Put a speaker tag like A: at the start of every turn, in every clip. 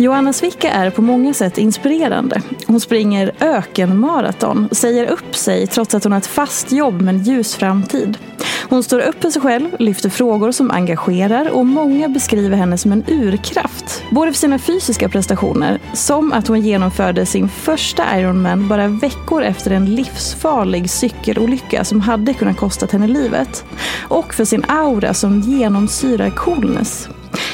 A: Joanna Svicka är på många sätt inspirerande. Hon springer ökenmaraton, säger upp sig trots att hon har ett fast jobb med en ljus framtid. Hon står upp för sig själv, lyfter frågor som engagerar och många beskriver henne som en urkraft. Både för sina fysiska prestationer, som att hon genomförde sin första Ironman bara veckor efter en livsfarlig cykelolycka som hade kunnat kosta henne livet. Och för sin aura som genomsyrar coolness.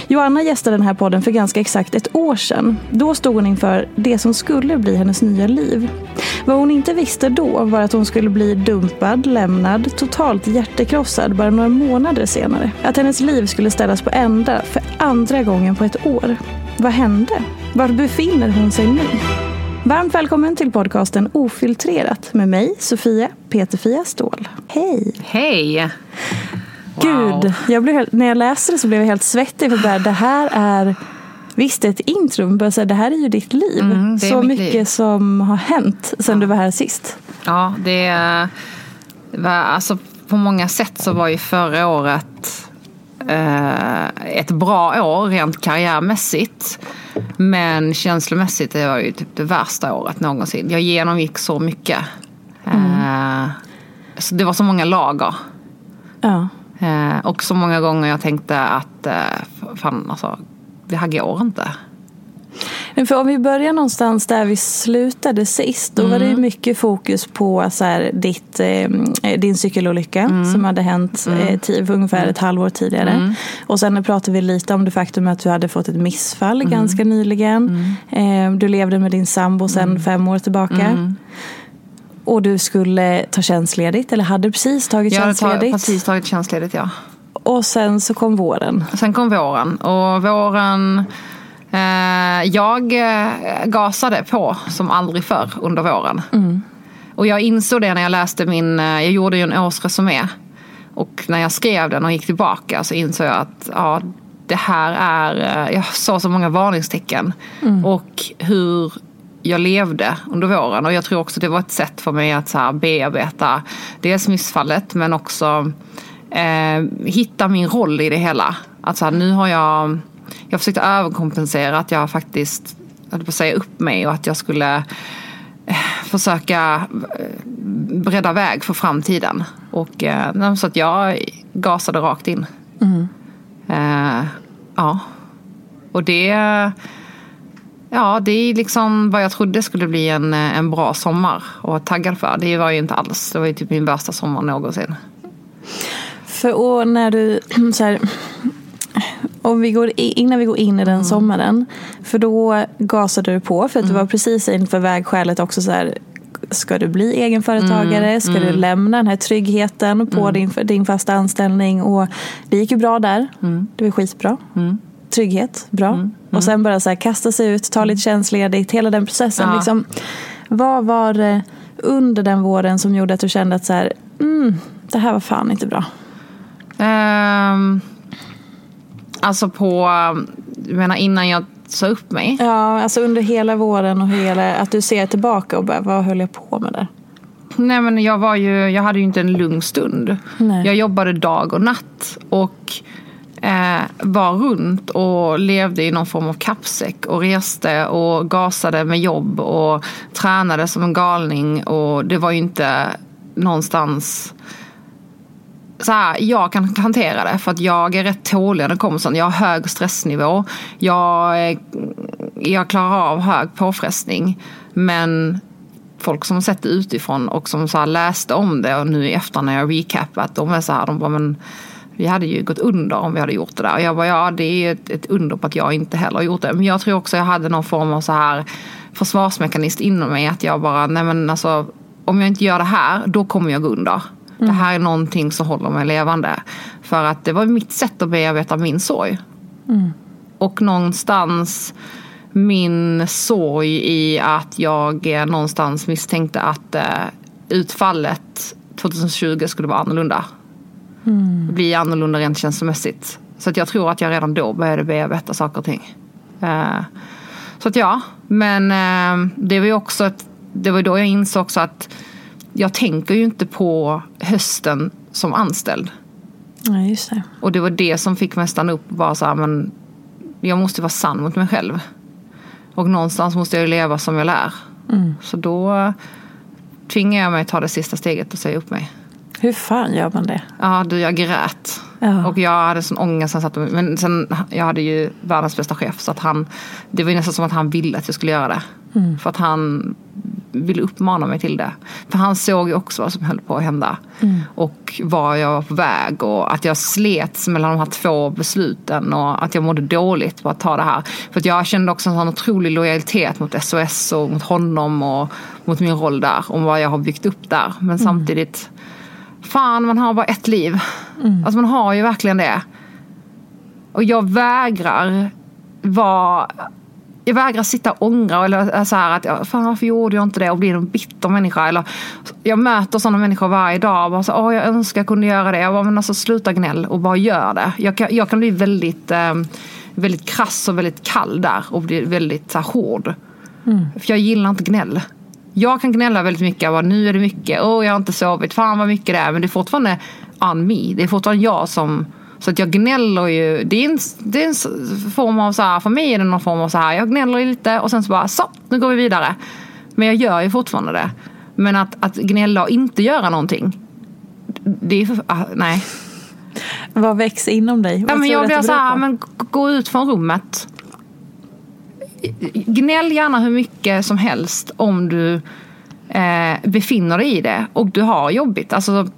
A: Joanna gästade den här podden för ganska exakt ett år sedan. Då stod hon inför det som skulle bli hennes nya liv. Vad hon inte visste då var att hon skulle bli dumpad, lämnad, totalt hjärtekrossad bara några månader senare. Att hennes liv skulle ställas på ända för andra gången på ett år. Vad hände? Var befinner hon sig nu? Varmt välkommen till podcasten Ofiltrerat med mig, Sofia Peterfia Ståhl. Hej!
B: Hej!
A: Gud, jag blev helt, när jag läste det så blev jag helt svettig för bara, det här är Visst, ett intro, men säga, det här är ju ditt liv.
B: Mm, det är
A: så mycket
B: liv.
A: som har hänt sedan du var här sist.
B: Ja, det, det var alltså på många sätt så var ju förra året eh, ett bra år rent karriärmässigt. Men känslomässigt det var ju typ det värsta året någonsin. Jag genomgick så mycket. Eh, så det var så många lager.
A: Ja.
B: Eh, och så många gånger jag tänkte att eh, fan alltså, det här går inte.
A: För om vi börjar någonstans där vi slutade sist. Då var det
B: Mm.
A: mycket fokus på så här, ditt, eh, din cykelolycka
B: Mm.
A: som hade hänt eh, ti- för ungefär ett halvår tidigare.
B: Mm.
A: Och sen pratade vi lite om det faktum att du hade fått ett missfall
B: Mm.
A: ganska nyligen. Eh, du levde med din sambo sedan fem år tillbaka.
B: Mm.
A: Och du skulle ta tjänstledigt, eller hade precis tagit
B: Jag hade
A: tjänstledigt.
B: precis tagit tjänstledigt ja.
A: Och sen så kom våren.
B: Sen kom våren och våren eh, Jag eh, gasade på som aldrig förr under våren. Och jag insåg det när jag läste min, eh, jag gjorde ju en årsresumé. Och när jag skrev den och gick tillbaka så insåg jag att ja, det här är, eh, jag såg så många varningstecken. Och hur jag levde under våren. Och jag tror också det var ett sätt för mig att så här bearbeta dels missfallet men också eh, hitta min roll i det hela. Att så här, nu har jag, jag försökte överkompensera att jag faktiskt, höll på att säga upp mig och att jag skulle eh, försöka eh, bredda väg för framtiden. Och eh, så att jag gasade rakt in. Eh, ja. Och det Ja, det är liksom vad jag trodde skulle bli en, en bra sommar och taggad för. Det var ju inte alls. Det var ju typ min värsta sommar någonsin.
A: För och när du, så här, om vi går i, innan vi går in i den
B: Mm.
A: sommaren. För då gasade du på för att du var precis inför vägskälet också så här. Ska du bli egenföretagare?
B: Mm,
A: Ska du lämna den här tryggheten på din, din fasta anställning? Och det gick ju bra där.
B: Mm.
A: Det var skitbra. Trygghet, bra. Och sen bara så här, kasta sig ut, ta lite tjänstledigt, hela den processen.
B: Ja.
A: Liksom, vad var det under den våren som gjorde att du kände att så här, mm, det här var fan inte bra?
B: Ehm, alltså på, jag menar innan jag sa upp mig.
A: Ja, alltså under hela våren och hela, att du ser tillbaka och bara, vad höll jag på med där?
B: Nej men jag var ju, jag hade ju inte en lugn stund.
A: Nej.
B: Jag jobbade dag och natt och eh, Eh, var runt och levde i någon form av kappsäck och reste och gasade med jobb och tränade som en galning och det var ju inte någonstans så här, jag kan hantera det för att jag är rätt tålig när det kommer sånt. Jag har hög stressnivå. Jag, eh, jag klarar av hög påfrestning. Men folk som har sett det utifrån och som så här läste om det och nu i efterhand när jag recapat, de är så här, de bara men vi hade ju gått under om vi hade gjort det där. Och jag bara ja det är ett, ett under på att jag inte heller har gjort det. Men jag tror också jag hade någon form av så här försvarsmekanism inom mig. Att jag bara nej men alltså om jag inte gör det här då kommer jag gå under. Det här är någonting som håller mig levande. För att det var mitt sätt att bearbeta min sorg. Och någonstans min sorg i att jag eh, någonstans misstänkte att eh, utfallet 2020 skulle vara annorlunda. Bli annorlunda rent känslomässigt. Så att jag tror att jag redan då började bearbeta saker och ting. Eh, så att ja, men eh, det var ju också ett, det var då jag insåg också att jag tänker ju inte på hösten som anställd.
A: Nej, just det.
B: Och det var det som fick mig att stanna upp och bara så här, men jag måste vara sann mot mig själv. Och någonstans måste jag ju leva som jag lär. Så då tvingade jag mig att ta det sista steget och säga upp mig.
A: Hur fan gör man det?
B: Ja, du, jag grät.
A: Ja.
B: Och jag hade sån ångest. sen satt- Men sen, jag hade ju världens bästa chef. Så att han, det var ju nästan som att han ville att jag skulle göra det. För att han ville uppmana mig till det. För han såg ju också vad som höll på att hända. Och var jag var på väg. Och att jag slets mellan de här två besluten. Och att jag mådde dåligt på att ta det här. För att jag kände också en sån otrolig lojalitet mot SOS och mot honom. Och mot min roll där. Och vad jag har byggt upp där. Men samtidigt fan man har bara ett liv. Alltså man har ju verkligen det. Och jag vägrar vara jag vägrar sitta och ångra eller så här att fan varför gjorde jag inte det och bli en bitter människa. Eller, jag möter sådana människor varje dag och bara så, Åh, jag önskar jag kunde göra det. Jag bara, men alltså sluta gnäll och bara gör det. Jag kan, jag kan bli väldigt, eh, väldigt krass och väldigt kall där och bli väldigt så här, hård. För jag gillar inte gnäll. Jag kan gnälla väldigt mycket. Bara, nu är det mycket. Åh, jag har inte sovit. Fan vad mycket det är. Men det är fortfarande on me. Det är fortfarande jag som... Så att jag gnäller ju. Det är en, det är en form av så här, för mig är det någon form av så här. Jag gnäller lite och sen så bara, så, nu går vi vidare. Men jag gör ju fortfarande det. Men att, att gnälla och inte göra någonting. Det är för, ah, nej.
A: Vad växer inom dig?
B: Ja,
A: Vad
B: men jag blir så här, men gå ut från rummet. Gnäll gärna hur mycket som helst om du eh, befinner dig i det och du har jobbigt. Alltså,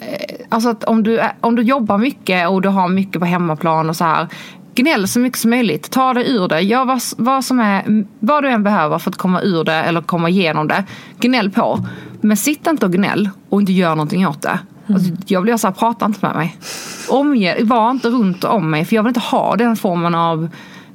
B: eh, alltså att om du, är- om du jobbar mycket och du har mycket på hemmaplan och så här. Gnäll så mycket som möjligt. Ta dig ur det. Gör vad, vad, som är, vad du än behöver för att komma ur det eller komma igenom det. Gnäll på. Men sitt inte och gnäll och inte gör någonting åt det. Alltså, jag blir så här, prata inte med mig. Omge, var inte runt om mig för jag vill inte ha den formen av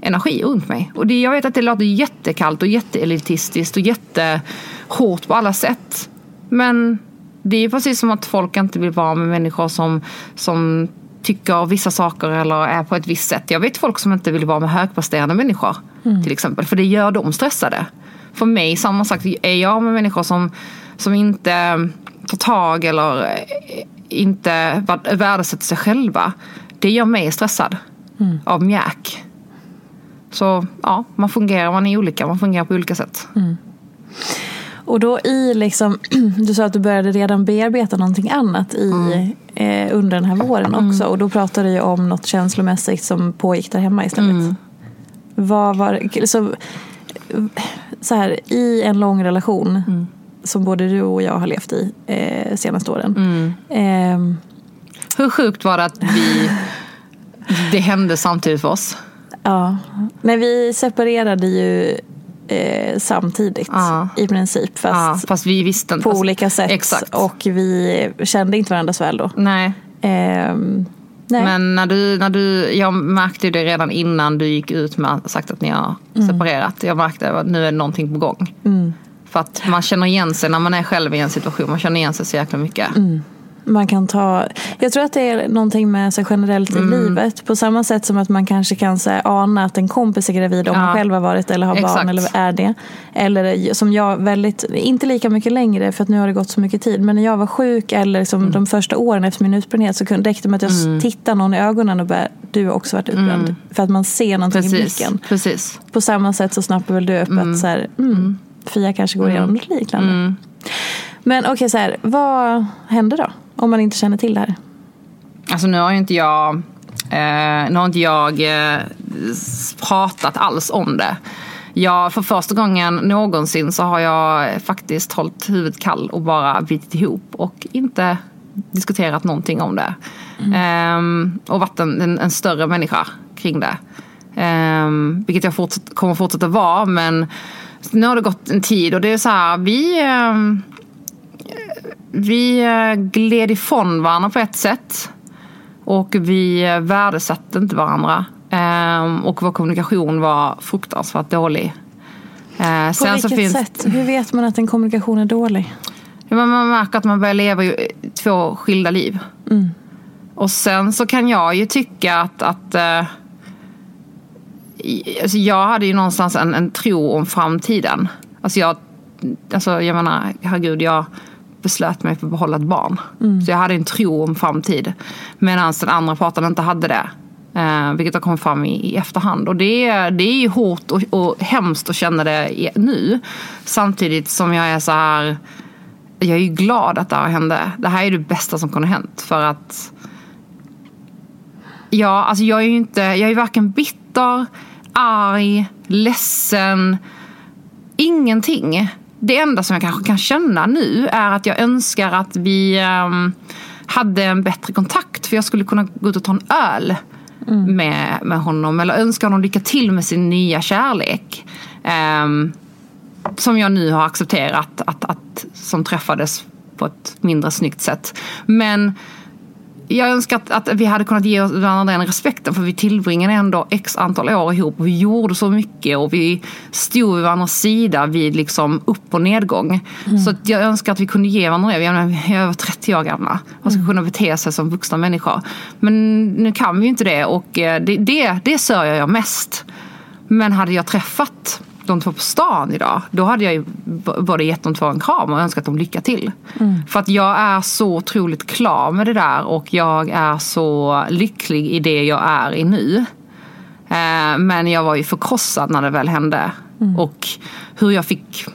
B: energi runt mig. Och det, jag vet att det låter jättekallt och jätteelitistiskt och jättehårt på alla sätt. Men det är precis som att folk inte vill vara med människor som, som tycker vissa saker eller är på ett visst sätt. Jag vet folk som inte vill vara med högpresterande människor till exempel. För det gör dem stressade. För mig, samma sak, är jag med människor som, som inte tar tag eller eh, inte värd- värdesätter sig själva. Det gör mig stressad av mjäk. Så ja, man fungerar, man är olika, man fungerar på olika sätt.
A: Och då i liksom, du sa att du började redan bearbeta någonting annat i,
B: Mm.
A: eh, under den här våren också. Och då pratade du om något känslomässigt som pågick där hemma istället.
B: Mm.
A: Vad var, så, så här, i en lång relation
B: Mm.
A: som både du och jag har levt i eh, senaste åren.
B: Mm.
A: ehm,
B: Hur sjukt var det att vi, det hände samtidigt för oss?
A: Ja, men vi separerade ju eh, samtidigt
B: Ja.
A: i princip. Fast,
B: Ja, fast vi visste inte.
A: på olika sätt.
B: Exakt.
A: Och vi kände inte varandra så väl då.
B: Nej.
A: Ehm, nej.
B: Men när du, när du, jag märkte ju det redan innan du gick ut med sagt att ni har
A: Mm.
B: separerat. Jag märkte att nu är någonting på gång. För att man känner igen sig när man är själv i en situation. Man känner igen sig så jäkla mycket.
A: Mm. Man kan ta, jag tror att det är någonting med sig generellt i
B: Mm.
A: livet. På samma sätt som att man kanske kan så här, ana att en kompis är gravid om
B: Ja.
A: man själv har varit eller har
B: Exakt.
A: barn eller är det. Eller som jag väldigt, inte lika mycket längre för att nu har det gått så mycket tid. Men när jag var sjuk eller
B: Mm.
A: som de första åren efter min utbrändhet så kunde, räckte det med att jag tittade någon i ögonen och bara, du har också varit utbränd. För att man ser någonting i
B: Mm. Precis.
A: blicken.
B: Precis.
A: På samma sätt så snappar väl du upp att så här, mm, Fia kanske går igenom något liknande.
B: Mm.
A: Men okej, så här, vad händer då? Om man inte känner till det här.
B: Alltså nu har ju inte jag, eh, nu har inte jag eh, pratat alls om det. Jag, för första gången någonsin så har jag faktiskt hållit huvudet kall och bara bitit ihop och inte diskuterat någonting om det. Ehm, och varit en, en, en större människa kring det. Ehm, vilket jag fortsatt, kommer fortsätta vara men nu har det gått en tid och det är så här, vi ehm, vi eh, gled ifrån varandra på ett sätt. Och vi eh, värdesatte inte varandra. Ehm, och vår kommunikation var fruktansvärt dålig. Eh,
A: På
B: sen
A: vilket
B: finns,
A: sätt? Hur vet man att en kommunikation är dålig?
B: Ja, man märker att man börjar leva två skilda liv. Och sen så kan jag ju tycka att, att eh, alltså jag hade ju någonstans en, en tro om framtiden. Alltså jag, alltså jag menar, herregud, jag beslöt mig för att behålla ett barn. Så jag hade en tro om framtid. Medan den andra parten inte hade det. Eh, vilket har kommit fram i, i efterhand. Och det, är- det är ju hårt och, och hemskt att känna det nu. Samtidigt som jag är så här jag är ju glad att det här hände. Det här är det bästa som kunde ha hänt. För att Ja, alltså jag är ju inte, jag är varken bitter, arg, ledsen, ingenting. Det enda som jag kanske kan känna nu är att jag önskar att vi ehm, hade en bättre kontakt. För jag skulle kunna gå ut och ta en öl med, med honom. Eller önska honom lycka till med sin nya kärlek. Ehm, som jag nu har accepterat att, att som träffades på ett mindre snyggt sätt. Men jag önskar att, att vi hade kunnat ge varandra den respekten för vi tillbringade ändå x antal år ihop och vi gjorde så mycket och vi stod vid varandras sida vid liksom upp och nedgång. Så att jag önskar att vi kunde ge varandra det. Vi är över 30 år gamla. Man ska kunna bete sig som vuxna människor. Men nu kan vi ju inte det och eh, det, det, det sörjer jag mest. Men hade jag träffat de två på stan idag, då hade jag ju både gett dem två en kram och önskat dem lycka till. För att jag är så otroligt klar med det där och jag är så lycklig i det jag är i nu. Eh, Men jag var ju förkrossad när det väl hände. Och hur jag fick,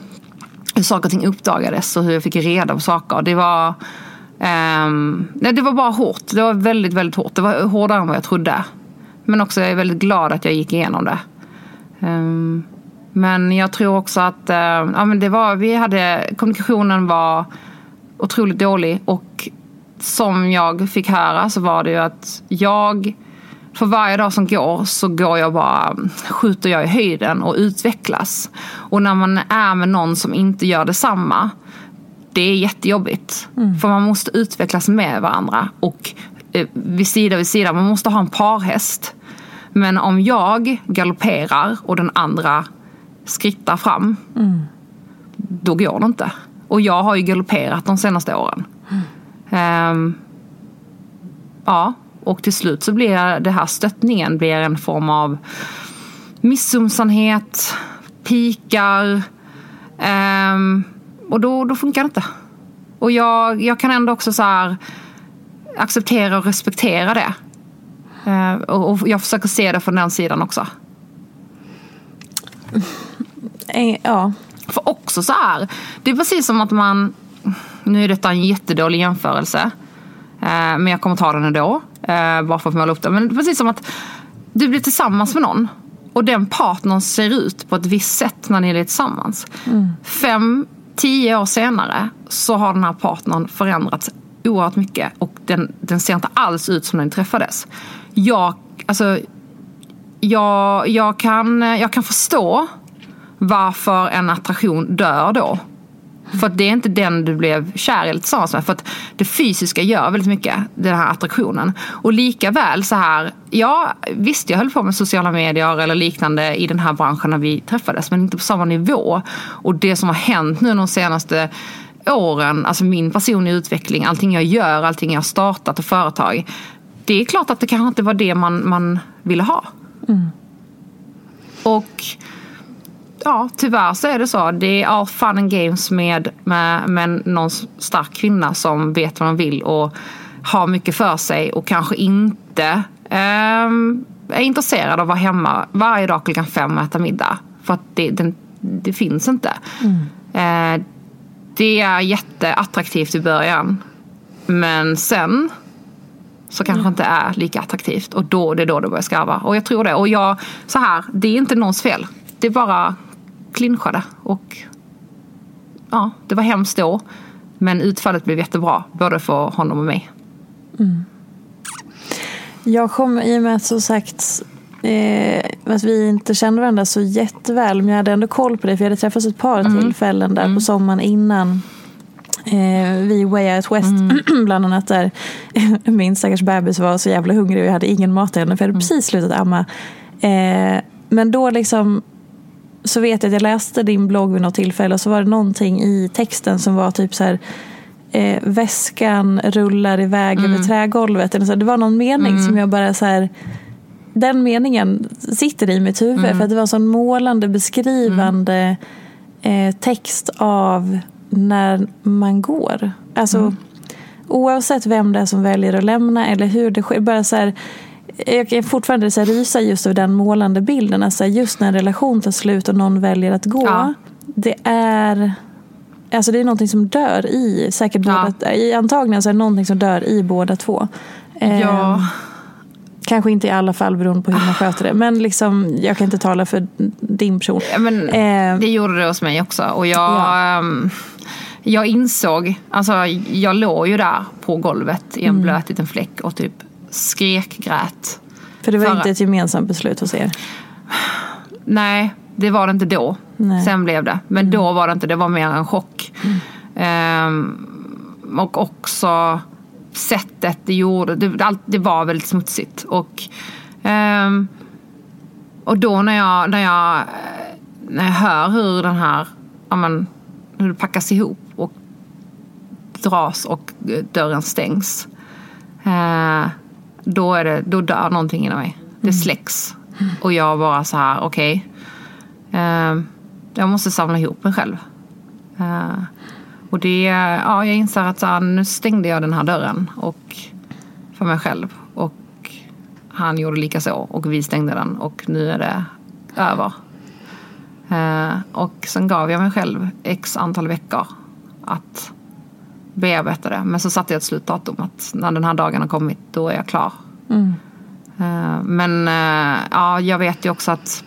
B: hur saker och ting uppdagades och hur jag fick reda på saker. Det var, ehm, nej, det var bara hårt. Det var väldigt, väldigt hårt. Det var hårdare än vad jag trodde. Men också jag är väldigt glad att jag gick igenom det. Ehm, men jag tror också att eh, ja, men det var, vi hade, kommunikationen var otroligt dålig. Och som jag fick höra så var det ju att jag, för varje dag som går så går jag bara, skjuter jag i höjden och utvecklas. Och när man är med någon som inte gör detsamma, det är jättejobbigt. För man måste utvecklas med varandra. Och eh, vid sida vid sida, man måste ha en parhäst. Men om jag galopperar och den andra skrittar fram, då går det inte. Och jag har ju galopperat de senaste åren. Ehm, ja, och till slut så blir det här stöttningen blir en form av missunnsamhet, pikar. Um, och då, då funkar det inte. Och jag, jag kan ändå också så här acceptera och respektera det. Uh, och, och jag försöker se det från den sidan också.
A: Eh, Ja,
B: För också så här, det är precis som att man, nu är detta en jättedålig jämförelse, eh, men jag kommer ta den ändå, eh, bara för att måla upp det. Men det är precis som att du blir tillsammans med någon och den partnern ser ut på ett visst sätt när ni är tillsammans. Fem, tio år senare så har den här partnern förändrats oerhört mycket och den, den ser inte alls ut som när ni träffades. Jag, alltså, jag, jag, kan, jag kan förstå varför en attraktion dör då. För att det är inte den du blev kär i eller tillsammans med. För att det fysiska gör väldigt mycket, den här attraktionen. Och lika väl så här, ja visst jag höll på med sociala medier eller liknande i den här branschen när vi träffades. Men inte på samma nivå. Och det som har hänt nu de senaste åren, alltså min personliga utveckling, allting jag gör, allting jag har startat och företag. Det är klart att det kanske inte var det man, man ville ha. Och ja, tyvärr så är det så. Det är all fun and games med, med, med någon stark kvinna som vet vad de vill och har mycket för sig och kanske inte ehm, är intresserad av att vara hemma varje dag klockan fem och äta middag. För att det, den, det finns inte. Eh, det är jätteattraktivt i början. Men sen så kanske inte är lika attraktivt. Och då, det är då det börjar skarva. Och jag tror det. Och jag, så här, det är inte någons fel. Det är bara clinchade. Och ja, det var hemskt då. Men utfallet blev jättebra. Både för honom och mig.
A: Jag kom i och med att som sagt eh, att vi inte kände varandra så jätteväl. Men jag hade ändå koll på dig för jag hade träffats ett par tillfällen där på sommaren innan. Eh, vi Way Out West bland annat där min stackars bebis var så jävla hungrig och jag hade ingen mat till henne för jag hade precis slutat amma. Eh, men då liksom så vet jag att jag läste din blogg vid något tillfälle och så var det någonting i texten som var typ så här eh, väskan rullar iväg över trägolvet. Eller så. Det var någon mening som jag bara så här den meningen sitter i mitt huvud för att det var en sån målande beskrivande eh, text av när man går. Alltså oavsett vem det är som väljer att lämna eller hur det sker. Bara så här, jag kan fortfarande så här rysa just över den målande bilden. Alltså just när en relation tar slut och någon väljer att gå.
B: Ja.
A: Det är Alltså det är någonting som dör i, säkert
B: Ja.
A: båda, i antagligen så är det någonting som dör i båda två. Eh,
B: Ja.
A: Kanske inte i alla fall beroende på hur man sköter det. Men liksom, jag kan inte tala för din person.
B: Men
A: Eh,
B: det gjorde det hos mig också. Och jag,
A: Ja.
B: ehm, jag insåg, alltså jag låg ju där på golvet i en blöt liten fläck och typ skrek, grät.
A: för det var
B: Förra-
A: inte ett gemensamt beslut hos er.
B: Nej, det var det inte då.
A: Nej.
B: Sen blev det. Men då var det inte, det var mer en chock. Ehm, och också sättet det gjorde, det, allt, det var väldigt smutsigt. Och, ehm, och då när jag, när jag, eh, när jag hör hur den här, ja, men, hur det packas ihop och dras och eh, dörren stängs. Eh, då, är det, då dör någonting inom mig. Det släcks. Och jag bara så här, okej. eh, jag måste samla ihop mig själv. Eh, och det, ja, jag inser att så här, nu stängde jag den här dörren och, för mig själv. Och han gjorde lika så och vi stängde den och nu är det över. Eh, och sen gav jag mig själv x antal veckor att bearbeta det. Men så satte jag ett slutdatum att när den här dagen har kommit då är jag klar. Eh, Men eh, ja, jag vet ju också att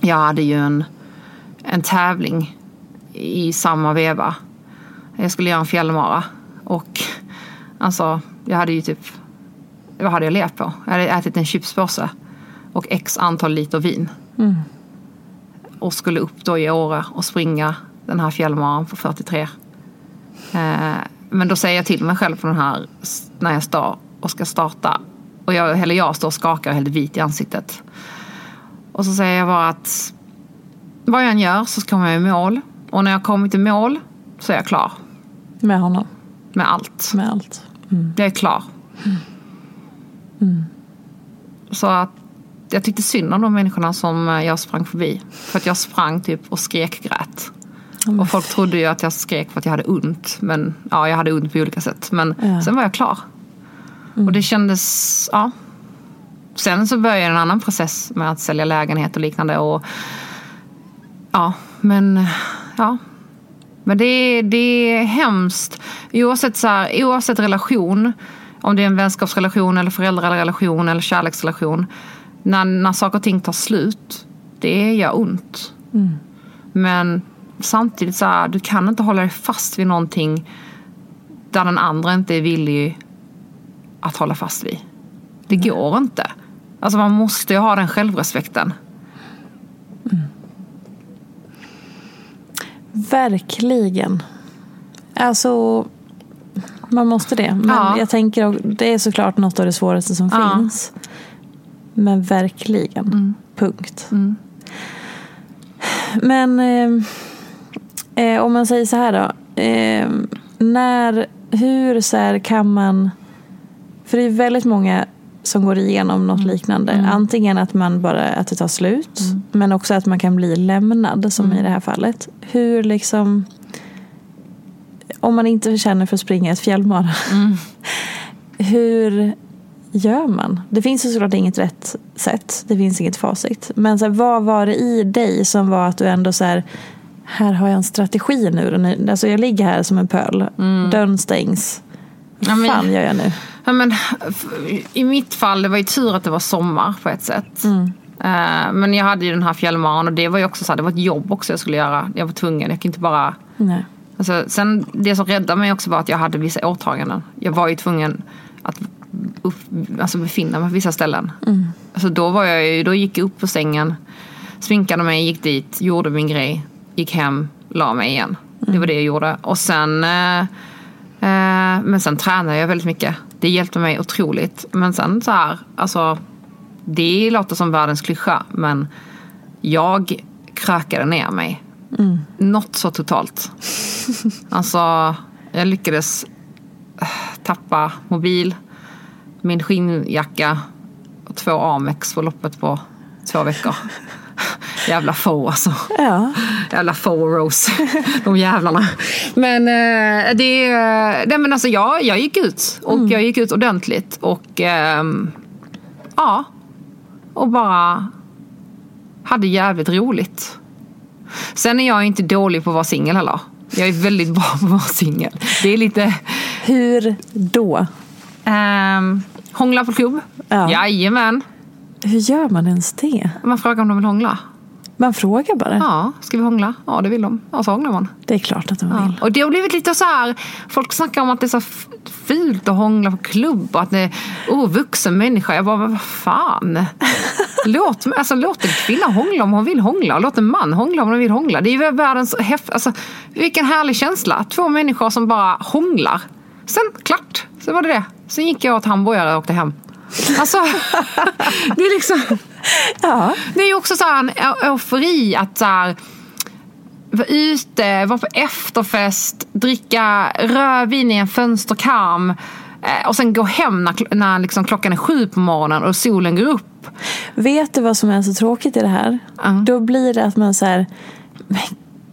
B: jag hade ju en, en tävling i samma veva. Jag skulle göra en fjällmara. Och alltså, jag hade ju typ, vad hade jag levt på? Jag hade ätit en chipspåse och x antal liter vin. Och skulle upp då i Åre och springa den här fjällmaran på 43. Eh, men då säger jag till mig själv på den här, när jag står och ska starta. Och jag, eller jag står och skakar och är helt vit i ansiktet. Och så säger jag bara att vad jag än gör så kommer jag i mål. Och när jag kommit i mål så är jag klar
A: Med honom.
B: med allt.
A: Med allt.
B: Jag är klar. Så att jag tyckte synd om de människorna som eh, jag sprang förbi. För att jag sprang typ och skrek grät. Och folk trodde ju att jag skrek för att jag hade ont. Men ja, jag hade ont på olika sätt. Men
A: Ja.
B: sen var jag klar. Och det kändes, ja. Sen så började en annan process med att sälja lägenhet och liknande. Och, ja, men ja. Men det det är hemskt. Oavsett, så här, oavsett relation, om det är en vänskapsrelation eller föräldrarelation eller kärleksrelation. När, när saker och ting tar slut, det gör ont. Men samtidigt så här, du kan inte hålla dig fast vid någonting där den andra inte är villig att hålla fast vid. Det går inte. Alltså man måste ju ha den självrespekten.
A: verkligen. Alltså, man måste det. Men
B: Ja.
A: jag tänker, det är såklart något av det svåraste som
B: Ja.
A: finns. Men verkligen. Punkt. Men eh, eh, om man säger så här då. Eh, när, hur så här kan man... För det är väldigt många som går igenom något liknande. Antingen att man bara att det tar slut. Men också att man kan bli lämnad som i det här fallet. Hur liksom... Om man inte känner för att springa ett fjällmara. hur gör man? Det finns ju såklart inget rätt sätt. Det finns inget facit. Men så här, vad var det i dig som var att du ändå så här, här har jag en strategi nu. Alltså jag ligger här som en pöl. Dörren stängs. Vad
B: Ja,
A: fan gör jag nu?
B: Ja, men, I mitt fall, det var ju tur att det var sommar på ett sätt. Eh, men jag hade ju den här fjällmaran och det var ju också så här, det var ett jobb också jag skulle göra. Jag var tvungen, jag kunde inte bara...
A: Nej.
B: Alltså, sen, det som räddade mig också var att jag hade vissa åtaganden. Jag var ju tvungen att upp, alltså befinna mig på vissa ställen. Alltså, då, var jag, ju- då gick jag upp på sängen, sminkade mig, gick dit, gjorde min grej, gick hem, la mig igen. Det var det jag gjorde. Och sen, eh, eh, men sen tränade jag väldigt mycket. Det hjälpte mig otroligt. Men sen så här, alltså det låter som världens klyscha men jag krökade ner mig. Något så totalt. Alltså, jag lyckades eh, tappa mobil, min skinnjacka och två Amex på loppet på två veckor. Jävla få alltså.
A: Ja.
B: Jävla Rose. De jävlarna. Men eh, det... eh, Nej, men alltså jag, jag gick ut. Och jag gick ut ordentligt. Och ehm, ja. Och bara hade jävligt roligt. Sen är jag inte dålig på att vara singel heller. Jag är väldigt bra på att vara singel. Det är lite...
A: Hur då?
B: Um, hångla på klubb.
A: Ja.
B: Jajamän.
A: Hur gör man ens det?
B: Man frågar om de vill hångla.
A: Man frågar bara.
B: Ja, ska vi hångla? Ja, det vill de. Ja, så hånglar man.
A: Det är klart att de
B: Ja.
A: vill.
B: Och det har blivit lite så här, folk snackar om att det är så fult att hångla på klubb och att det är oh, vuxen människa. Jag bara, vad fan. Låt, alltså, låt en kvinna hångla om hon vill hångla och låt en man hångla om hon vill hångla. Det är ju världens häft, alltså, vilken härlig känsla. Två människor som bara hånglar. Sen, klart, så var det det. Sen gick jag åt hamburgare och åkte hem. Alltså, det är liksom...
A: Ja.
B: Det är ju också så här en eu- eufori att så här, vara ute, vara på efterfest, dricka rödvin i en fönsterkarm eh, och sen gå hem när, när liksom klockan är sju på morgonen och solen går upp.
A: Vet du vad som är så tråkigt i det här? Då blir det att man så här, men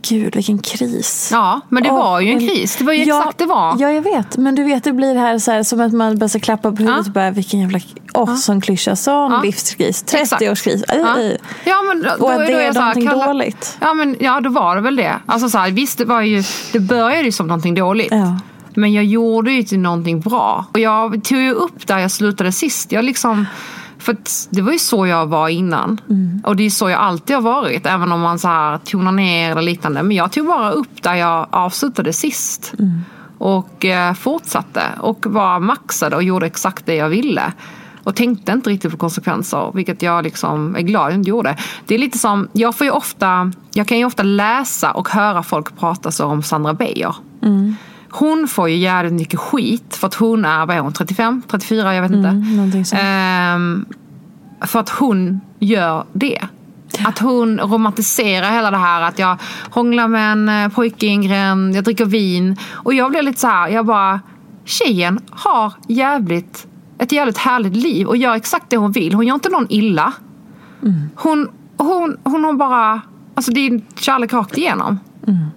A: gud vilken kris.
B: Ja, men det
A: Åh,
B: var ju en kris. Det var ju
A: ja,
B: exakt det var.
A: Ja, jag vet. Men du vet, det blir här, så här som att man ska klappa på huvudet
B: Ja.
A: och bara, vilken jävla, åh, sån klyscha, sån
B: Ja.
A: livskris,
B: Exakt.
A: 30-årskris. Aj,
B: Ja. Ja, men då,
A: Och
B: då,
A: att
B: då
A: det är
B: jag så här,
A: någonting
B: kalla-
A: dåligt.
B: Ja, men, ja, då var det väl det. Alltså, så här, visst, det, var ju, det började ju som någonting dåligt.
A: Ja.
B: Men jag gjorde ju till någonting bra. Och jag tog ju upp där jag slutade sist. Jag liksom, för det var ju så jag var innan. Och det är så jag alltid har varit. Även om man så här tonar ner eller liknande. Men jag tog bara upp där jag avslutade sist. Och eh, fortsatte. Och var maxad och gjorde exakt det jag ville. Och tänkte inte riktigt på konsekvenser, vilket jag liksom är glad att jag inte gjorde. Det är lite som, jag får ju ofta, jag kan ju ofta läsa och höra folk prata så om Sandra Beijer. Hon får ju jävligt mycket skit för att hon är, vad är hon, 35, 34, jag vet inte.
A: sånt.
B: Ehm, för att hon gör det. Att hon romantiserar hela det här att jag hånglar med en eh, pojke i en gränd, jag dricker vin. Och jag blir lite så här, jag bara, tjejen har jävligt, ett jävligt härligt liv och gör exakt det hon vill. Hon gör inte någon illa. Hon, hon, hon har bara, alltså det är kärlek rakt igenom.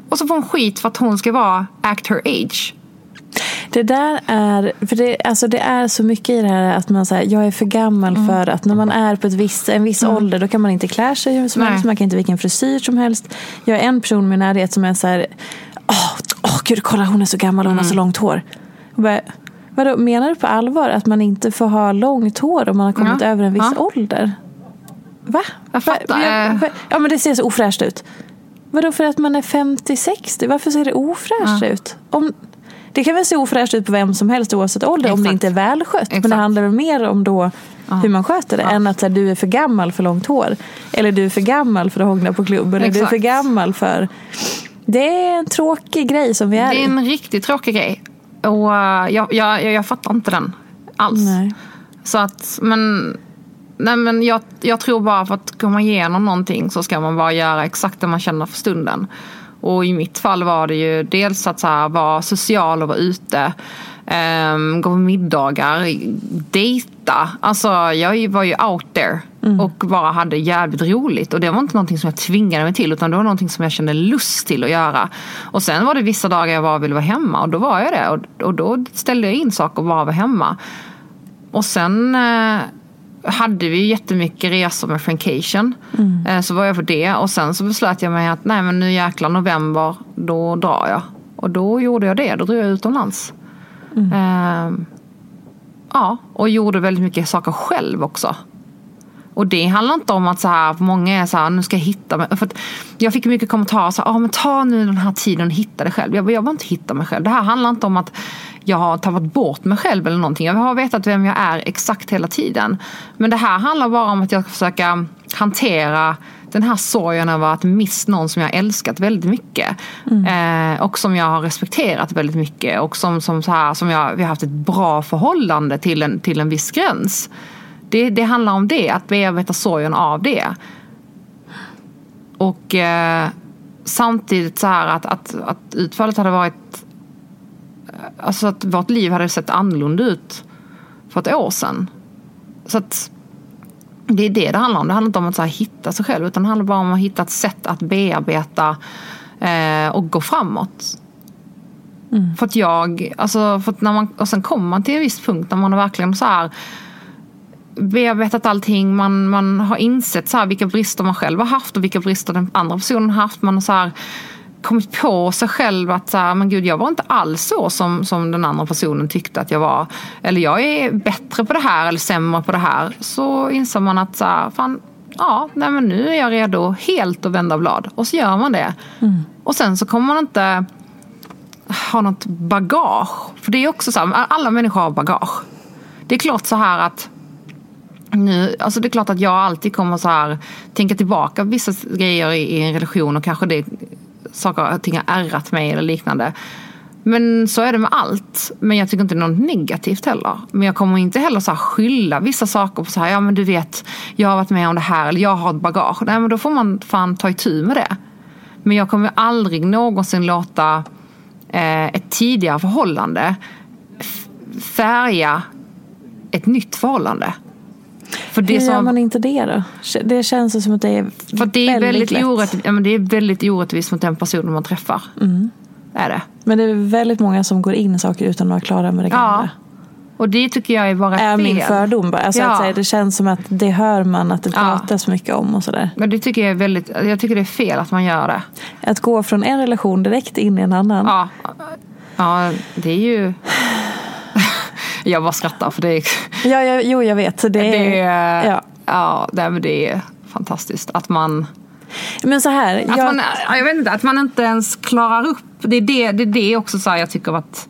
B: Och så får hon skit för att hon ska vara act her age.
A: Det där är, för det, alltså det är så mycket i det här att man säger jag är för gammal
B: Mm.
A: för att när man är på ett visst, en viss ålder då kan man inte klä sig hur som
B: Nej.
A: helst, man kan inte vilken frisyr som helst. Jag är en person med närhet som är så här, åh, åh gud kolla hon är så gammal och hon har
B: Mm.
A: så långt hår. Bara, vadå, menar du på allvar att man inte får ha långt hår om man har kommit
B: Ja.
A: över en viss
B: Ja.
A: ålder? Va?
B: Jag fattar,
A: va- Ja men det ser så ofräscht ut. Vadå för att man är 50-60? Varför ser det ofräscht ut? Om, det kan väl se ofräscht ut på vem som helst oavsett ålder om det
B: Exakt.
A: inte är välskött. Men det
B: Exakt.
A: handlar väl mer om då hur man sköter det än att här, du är för gammal för långt hår. Eller du är för gammal för att hångla på klubb. Eller du är för
B: Exakt.
A: gammal för... Det är en tråkig grej som vi är
B: Det är en riktigt tråkig grej. Och eh, jag, jag, jag, jag fattar inte den alls.
A: Nej.
B: Så att, men, nej men jag, jag tror bara för att komma igenom någonting så ska man bara göra exakt det man känner för stunden. Och i mitt fall var det ju dels att så här, vara social och vara ute. Um, gå på middagar, dejta. Alltså jag var ju out there. Och bara hade jävligt roligt. Och det var inte någonting som jag tvingade mig till. Utan det var någonting som jag kände lust till att göra. Och sen var det vissa dagar jag bara ville vara hemma. Och då var jag det. Och, och då ställde jag in saker och bara var hemma. Och sen eh, hade vi jättemycket resor med Frankation. Eh, så var jag på det. Och sen så beslöt jag mig att nej men nu jäklar november, då drar jag. Och då gjorde jag det. Då drog jag utomlands. Eh, ja, och gjorde väldigt mycket saker själv också. Och det handlar inte om att så här, många är så här, nu ska jag hitta mig. För jag fick mycket kommentarer så här, ah, men ta nu den här tiden och hitta dig själv. Jag, bara, jag vill inte hitta mig själv. Det här handlar inte om att jag har tappat bort mig själv eller någonting. Jag har vetat vem jag är exakt hela tiden. Men det här handlar bara om att jag ska försöka hantera den här sorgen över att missa någon som jag älskat väldigt mycket. Eh, och som jag har respekterat väldigt mycket. Och som, som, så här, som jag, vi har haft ett bra förhållande till en, till en viss gräns. Det, det handlar om det, att bearbeta sorgen av det. Och eh, samtidigt så här att, att, att utfallet hade varit... Alltså att vårt liv hade sett annorlunda ut för ett år sedan. Så att det är det det handlar om. Det handlar inte om att så hitta sig själv utan det handlar bara om att hitta ett sätt att bearbeta eh, och gå framåt. För att jag, alltså för att när man, och sen kommer man till en viss punkt när man har verkligen så här bearbetat allting. Man, man har insett så här vilka brister man själv har haft och vilka brister den andra personen har haft. Man har så här kommit på sig själv att så här, men gud, jag var inte alls så som, som den andra personen tyckte att jag var. Eller jag är bättre på det här eller sämre på det här. Så inser man att så här, fan, ja, nej, men nu är jag redo helt att vända blad. Och så gör man det. Och sen så kommer man inte ha något bagage. För det är också så här, alla människor har bagage. Det är klart så här att nu, alltså det är klart att jag alltid kommer så här tänka tillbaka på vissa grejer i, i en relation och kanske det saker och ting har ärrat mig eller liknande. Men så är det med allt. Men jag tycker inte det är något negativt heller. Men jag kommer inte heller så här skylla vissa saker på så här, ja men du vet, jag har varit med om det här eller jag har ett bagage. Nej men då får man fan ta itu med det. Men jag kommer aldrig någonsin låta eh, ett tidigare förhållande färga ett nytt förhållande. För det
A: Hur gör man inte det då? Det känns som att det är
B: för det är väldigt,
A: lätt.
B: orätt, ja, men det är väldigt orättvist mot den personen man träffar.
A: Mm.
B: Är det.
A: Men det är väldigt många som går in i saker utan att vara klara med det
B: Ja.
A: gamla.
B: Och det tycker jag är bara
A: Är
B: fel.
A: min fördom bara. Alltså
B: Ja.
A: att säga, det känns som att det hör man att det
B: Ja.
A: pratas mycket om och sådär.
B: Men det tycker jag är väldigt, jag tycker det är fel att man gör det.
A: Att gå från en relation direkt in i en annan.
B: Ja, ja det är ju... jag bara skrattar för det är...
A: Ja, ja, jo, jag vet. Så det är,
B: Det är
A: ja.
B: ja, det är fantastiskt att man...
A: Men så här.
B: Att,
A: jag,
B: man ja, jag vet inte, att man inte ens klarar upp. Det är det, det, är det också så här jag tycker varit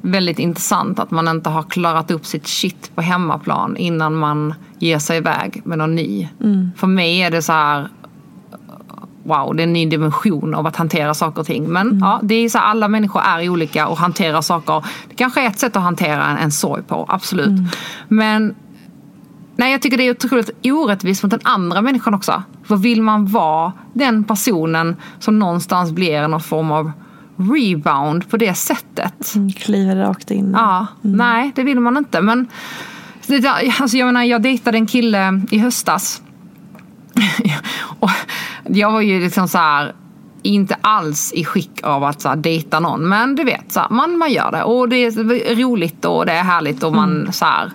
B: väldigt intressant. Att man inte har klarat upp sitt shit på hemmaplan innan man ger sig iväg med någon ny. För mig är det så här wow, det är en ny dimension av att hantera saker och ting. Men ja, det är så här, alla människor är olika och hanterar saker. Det kanske är ett sätt att hantera en, en sorg på, absolut. Men nej, jag tycker det är otroligt orättvist mot den andra människan också. För vill man vara den personen som någonstans blir någon form av rebound på det sättet?
A: kliver rakt in.
B: Ja, nej det vill man inte. Men alltså jag menar, jag dejtade en kille i höstas. och jag var ju liksom så här inte alls i skick av att så här, dejta någon. Men du vet, så här, man, man gör det. Och det är roligt och det är härligt och man så här,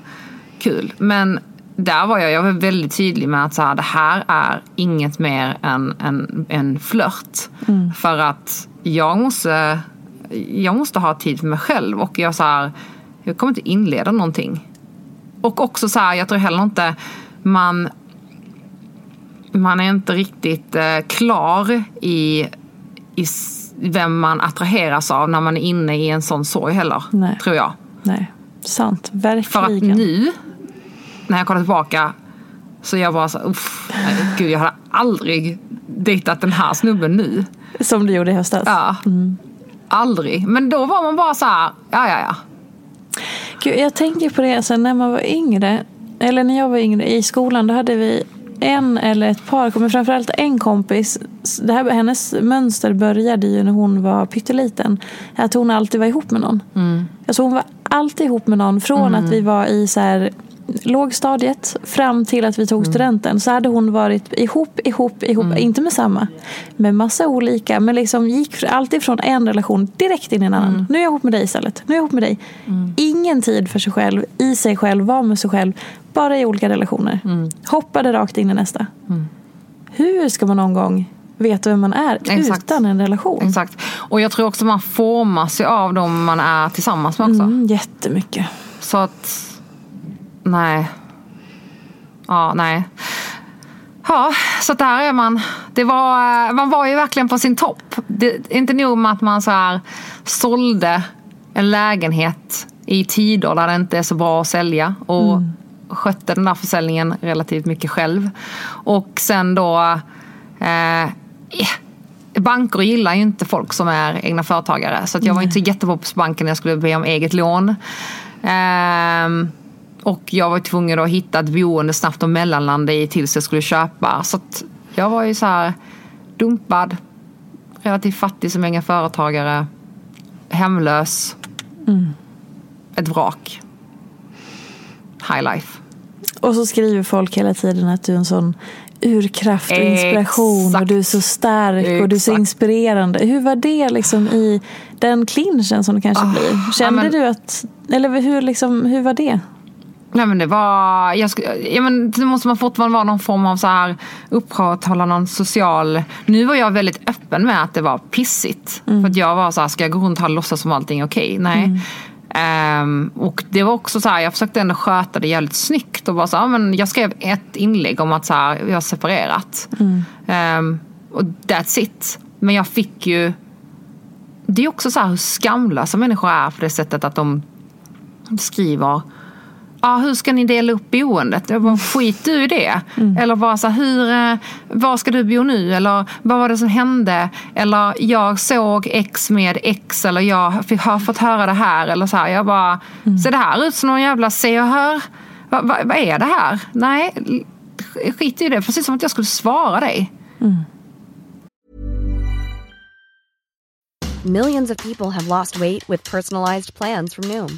B: kul. Men där var jag, jag var väldigt tydlig med att så här, det här är inget mer än en, en flört. För att jag måste, jag måste ha tid för mig själv och jag så här, jag kommer inte inleda någonting. Och också så här, jag tror heller inte man man är inte riktigt eh, klar i, i vem man attraheras av när man är inne i en sån sorg heller.
A: Nej.
B: Tror jag.
A: Nej, sant.
B: För att
A: Verkligen.
B: nu, när jag kollar tillbaka, så jag bara så uff, gud jag hade aldrig dejtat den här snubben nu.
A: Som du gjorde i höstas?
B: Ja. Aldrig. Men då var man bara så här, ja ja ja.
A: Gud, jag tänker på det, alltså, när man var yngre, eller när jag var yngre i skolan, då hade vi en eller ett par, men framförallt en kompis. Det här, hennes mönster började ju när hon var pytteliten. Att hon alltid var ihop med någon.
B: Mm.
A: Alltså hon var alltid ihop med någon. Från att vi var i så här, lågstadiet fram till att vi tog
B: Mm.
A: studenten. Så hade hon varit ihop, ihop, ihop. Inte med samma. Med massa olika. Men liksom gick alltid från en relation direkt in i en annan.
B: Mm.
A: Nu är jag ihop med dig istället. Nu är jag ihop med dig. Ingen tid för sig själv, i sig själv, var med sig själv. Bara i olika relationer.
B: Mm.
A: Hoppade rakt in i nästa. Hur ska man någon gång veta vem man är
B: Exakt.
A: utan en relation?
B: Exakt. Och jag tror också man formas ju av dem man är tillsammans med också.
A: Mm, jättemycket.
B: Så att, nej. Ja, nej. Ja, så där är man. Det var, man var ju verkligen på sin topp. Det inte nog med att man så här sålde en lägenhet i tider där det inte är så bra att sälja. Och skötte den där försäljningen relativt mycket själv. Och sen då eh, Banker gillar ju inte folk som är egna företagare. Så att jag var inte så jättepoppis på banken när jag skulle be om eget lån. Ehm, och jag var tvungen att hitta ett boende snabbt och mellanlanda i tills jag skulle köpa. Så jag var ju så här dumpad, relativt fattig som egen företagare, hemlös, ett vrak. High life.
A: Och så skriver folk hela tiden att du är en sån urkraft och inspiration och du är så stark och du är så
B: Exakt.
A: inspirerande. Hur var det liksom i den clinchen som det kanske blir? Kände
B: Ah, men-
A: du att, eller hur, liksom, hur var det?
B: Nej men det var, jag sk- ja, men det måste man fortfarande vara någon form av så här upprätthålla någon social. Nu var jag väldigt öppen med att det var pissigt. För att jag var så här, ska jag gå runt här och låtsas som allting är okej? Nej. Ehm, och det var också så här, jag försökte ändå sköta det jävligt snyggt och bara så här, men jag skrev ett inlägg om att så här, vi har separerat. Ehm, och that's it. Men jag fick ju, det är också så här hur skamlösa människor är på det sättet att de skriver Ja, hur ska ni dela upp boendet? Jag bara, skit du i det. Eller bara så hur, eh, var ska du bo nu? Eller vad var det som hände? Eller jag såg X med X. Eller jag fick, har fått höra det här. Eller så här, jag bara, ser det här ut som någon jävla se och hör? Va, va, vad är det här? Nej, skit i det. Precis som att jag skulle svara dig.
C: Millions of people have lost weight with personalized plans from Noom,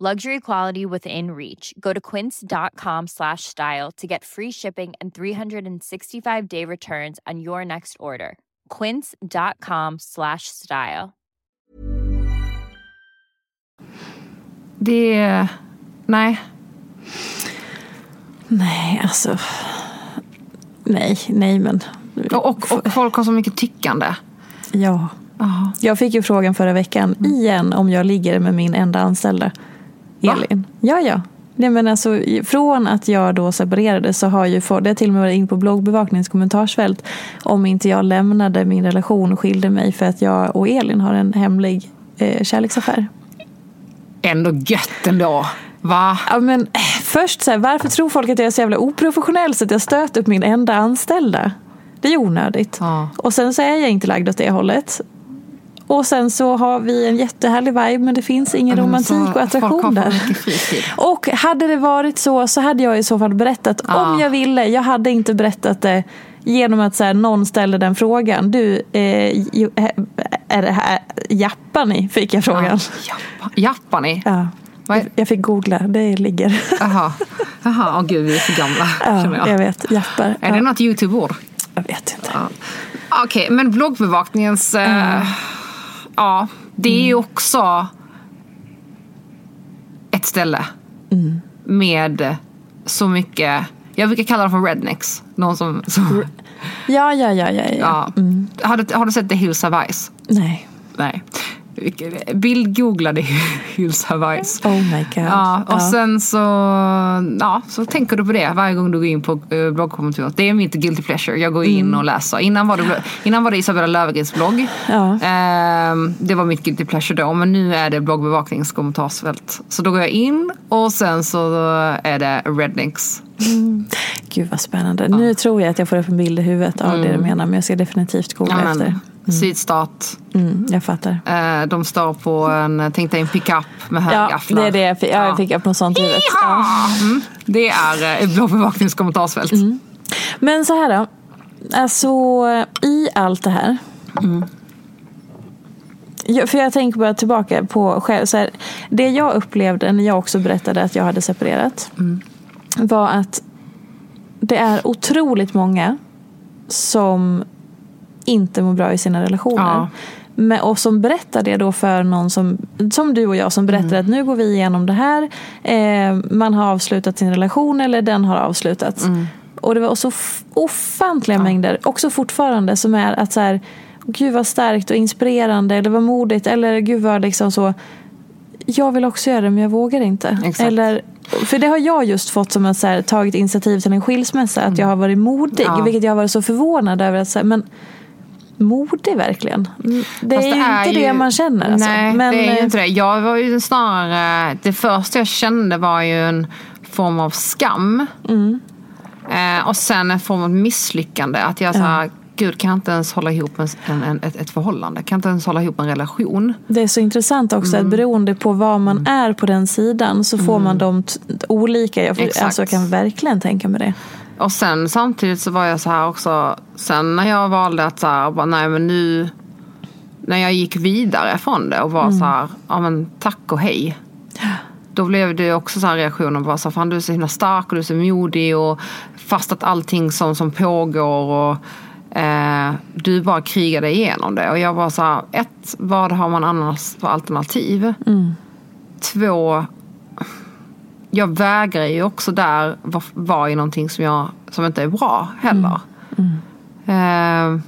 C: Luxury quality within reach. Go to quince.com slash style to get free shipping and 365-day returns on your next order. quince.com slash style.
B: Det... Nej.
A: Nej, alltså. Nej, nej men.
B: Och, och, och folk har så mycket tyckande.
A: Ja. Jag fick ju frågan förra veckan igen om jag ligger med min enda anställda. Elin. Ja, ja. Nej, men alltså, från att jag då separerade så har ju det har till och med varit in på bloggbevakningens kommentarsfält om inte jag lämnade min relation och skilde mig för att jag och Elin har en hemlig eh, kärleksaffär.
B: Ändå gött ändå. Va?
A: Ja, men, eh, först så här, varför tror folk att jag är så jävla oprofessionell så att jag stöter upp min enda anställda? Det är onödigt.
B: Ja.
A: Och sen så är jag inte lagd åt det hållet. Och sen så har vi en jättehärlig vibe men det finns ingen romantik och attraktion där. Och hade det varit så så hade jag i så fall berättat
B: Ja.
A: om jag ville. Jag hade inte berättat det genom att så här, någon ställer den frågan. Du, eh, ju- eh, är det här Jappani? Fick jag frågan.
B: Jappa, Jappani?
A: Ja. Jag fick googla, det ligger.
B: Jaha. Jaha, åh gud vi är för gamla. känner
A: Ja,
B: jag.
A: jag vet, jappar.
B: Är det
A: ja.
B: något YouTube-ord?
A: Jag vet inte.
B: Ja. Okej, men bloggbevakningens... Eh, ja, det är ju
A: Mm.
B: också ett ställe
A: Mm.
B: med så mycket... Jag brukar kalla dem för rednecks. Någon som... som
A: Ja, ja, ja, ja. ja.
B: ja. har, du, har du sett The Hills Have Eyes?
A: Nej.
B: Nej. Bildgooglade Hills Eyes.
A: Oh my god.
B: Ja, och sen så, ja, så tänker du på det varje gång du går in på uh, bloggkontot. Det är mitt guilty pleasure. Jag går in
A: Mm.
B: och läser. Innan var det, innan var det Isabella Löfgrens blogg.
A: Ja.
B: Ehm, det var mitt guilty pleasure då. Men nu är det bloggbevakningens kommentarsfält. Så då går jag in och sen så är det Rednecks.
A: Gud vad spännande. Nu tror jag att jag får upp en bild i huvudet av det du menar men jag ska definitivt googla
B: Mm. Ja. Sydstat.
A: Mm, jag fattar.
B: Eh, de står på en, tänk dig en pickup med
A: Ja,
B: högafflar.
A: det är det jag fick, ja, jag fick upp något sånt i huvudet. Ja.
B: Mm, det är eh, bloggbevakningens kommentarsfält.
A: Mm. Men så här då. Alltså i allt det här. Ja, för jag tänker bara tillbaka på själv. Så här, det jag upplevde när jag också berättade att jag hade separerat. Var att det är otroligt många som inte mår bra i sina relationer.
B: Ja.
A: Men, och som berättar det då för någon som, som du och jag som berättar att nu går vi igenom det här. Eh, man har avslutat sin relation eller den har avslutats. Och det var så ofantliga mängder, också fortfarande, som är att så här, gud vad starkt och inspirerande eller vad modigt eller gud vad liksom så. Jag vill också göra det men jag vågar inte.
B: Exakt.
A: Eller, för det har jag just fått som att så här, tagit initiativ till en skilsmässa. Att jag har varit modig.
B: Ja.
A: Vilket jag har varit så förvånad över. Att, så här, men modig verkligen? Mm, Det är
B: Fast
A: ju inte det man känner. Alltså.
B: Nej,
A: men,
B: det är ju
A: eh,
B: inte det. Jag var ju snarare, det första jag kände var ju en form av skam.
A: Mm.
B: Eh, och sen en form av misslyckande. Att jag sa, gud kan jag inte ens hålla ihop en, en, en, ett, ett förhållande? Kan jag inte ens hålla ihop en relation?
A: Det är så intressant också
B: Mm.
A: att beroende på vad man är på den sidan så får man de t- olika. Jag, alltså, jag kan verkligen tänka mig det.
B: Och sen samtidigt så var jag så här också, sen när jag valde att så här, bara, nej men nu, när jag gick vidare från det och var så här, ja men tack och hej. Då blev det också så här reaktioner bara så här, fan du är så himla stark och du är så modig och fast att allting som, som pågår och eh, du bara krigade igenom det. Och jag var så här, ett, vad har man annars för alternativ? Två, jag vägrar ju också där vara var i någonting som, jag, som inte är bra heller. Eh,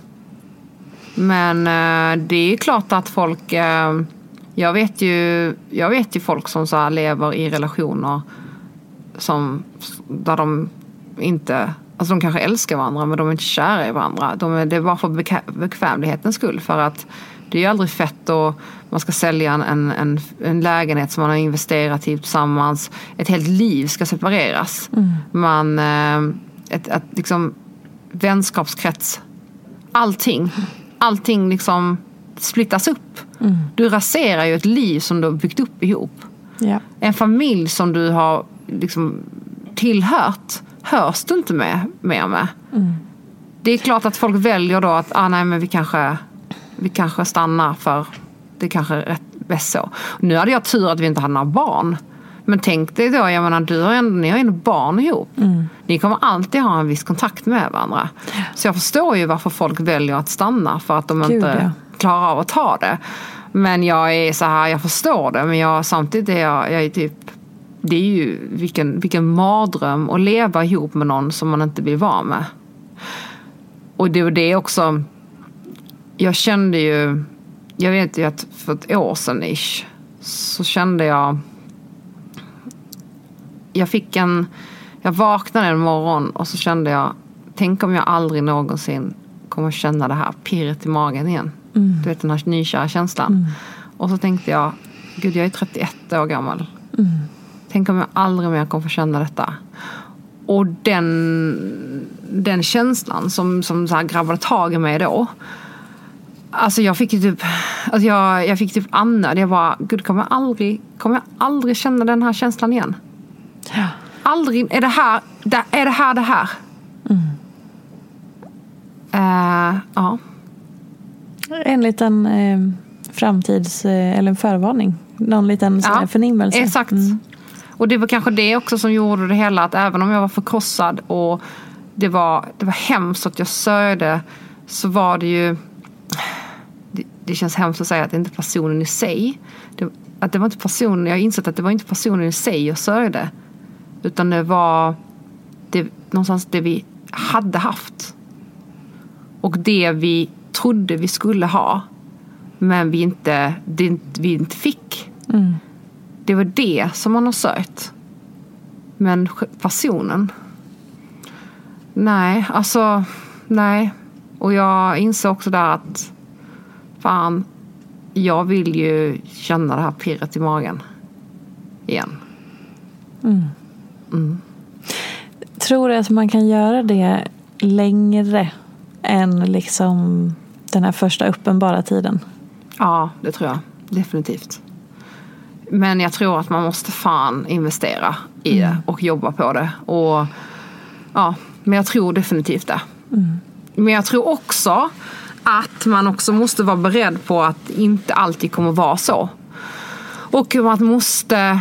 B: men eh, det är klart att folk, eh, jag, vet ju, jag vet ju folk som så lever i relationer som, där de inte, alltså de kanske älskar varandra men de är inte kära i varandra. De är, det är bara för bekvämlighetens skull. För att det är ju aldrig fett och man ska sälja en, en, en, en lägenhet som man har investerat i tillsammans. Ett helt liv ska separeras. Man, eh, ett, ett, liksom, vänskapskrets, allting. Allting liksom splittas upp. Du raserar ju ett liv som du har byggt upp ihop.
A: Ja.
B: En familj som du har liksom tillhört hörs du inte med, mer med. Det är klart att folk väljer då att ah, nej, men vi, kanske, vi kanske stannar för det kanske är rätt bäst så. Nu hade jag tur att vi inte hade några barn. Men tänk dig då, jag menar, du har ändå, ni har ändå barn ihop. Ni kommer alltid ha en viss kontakt med varandra. Så jag förstår ju varför folk väljer att stanna för att de
A: Gud,
B: inte
A: ja.
B: klarar av att ta det. Men jag är så här, jag förstår det men jag, samtidigt är jag, jag är typ det är ju vilken, vilken mardröm att leva ihop med någon som man inte vill vara med. Och det det också. Jag kände ju, jag vet ju att för ett år sedan ish så kände jag. Jag fick en, jag vaknade en morgon och så kände jag, tänk om jag aldrig någonsin kommer känna det här pirret i magen igen. Du vet den här nykära känslan. Och så tänkte jag, gud jag är 31 år gammal. Tänk om jag aldrig mer kommer få känna detta. Och den, den känslan som, som så här grabbade tag i mig då. Alltså jag fick ju typ, alltså jag, jag fick typ andnöd. Jag bara, gud kommer jag aldrig, kommer jag aldrig känna den här känslan igen? Aldrig, är det här, är det här det här? Eh, ja.
A: En liten eh, framtids... Eh, eller en förvarning. Någon liten sån här förnimmelse.
B: Exakt. Och det var kanske det också som gjorde det hela att även om jag var förkrossad och det var, det var hemskt att jag sörjde så var det ju det, känns hemskt att säga att det inte är personen i sig. Det, att det var inte personen, jag har insett att det var inte personen i sig jag sörjde. Utan det var det, någonstans det vi hade haft. Och det vi trodde vi skulle ha. Men vi inte, det, vi inte fick. Det var det som man har sörjt. Men personen? Nej, alltså nej. Och jag inser också där att fan, jag vill ju känna det här pirret i magen. Igen.
A: Tror du att man kan göra det längre än liksom den här första uppenbara tiden?
B: Ja, det tror jag. Definitivt. Men jag tror att man måste fan investera i det och jobba på det. Och, ja, men jag tror definitivt det. Men jag tror också att man också måste vara beredd på att inte alltid kommer vara så. Och man måste...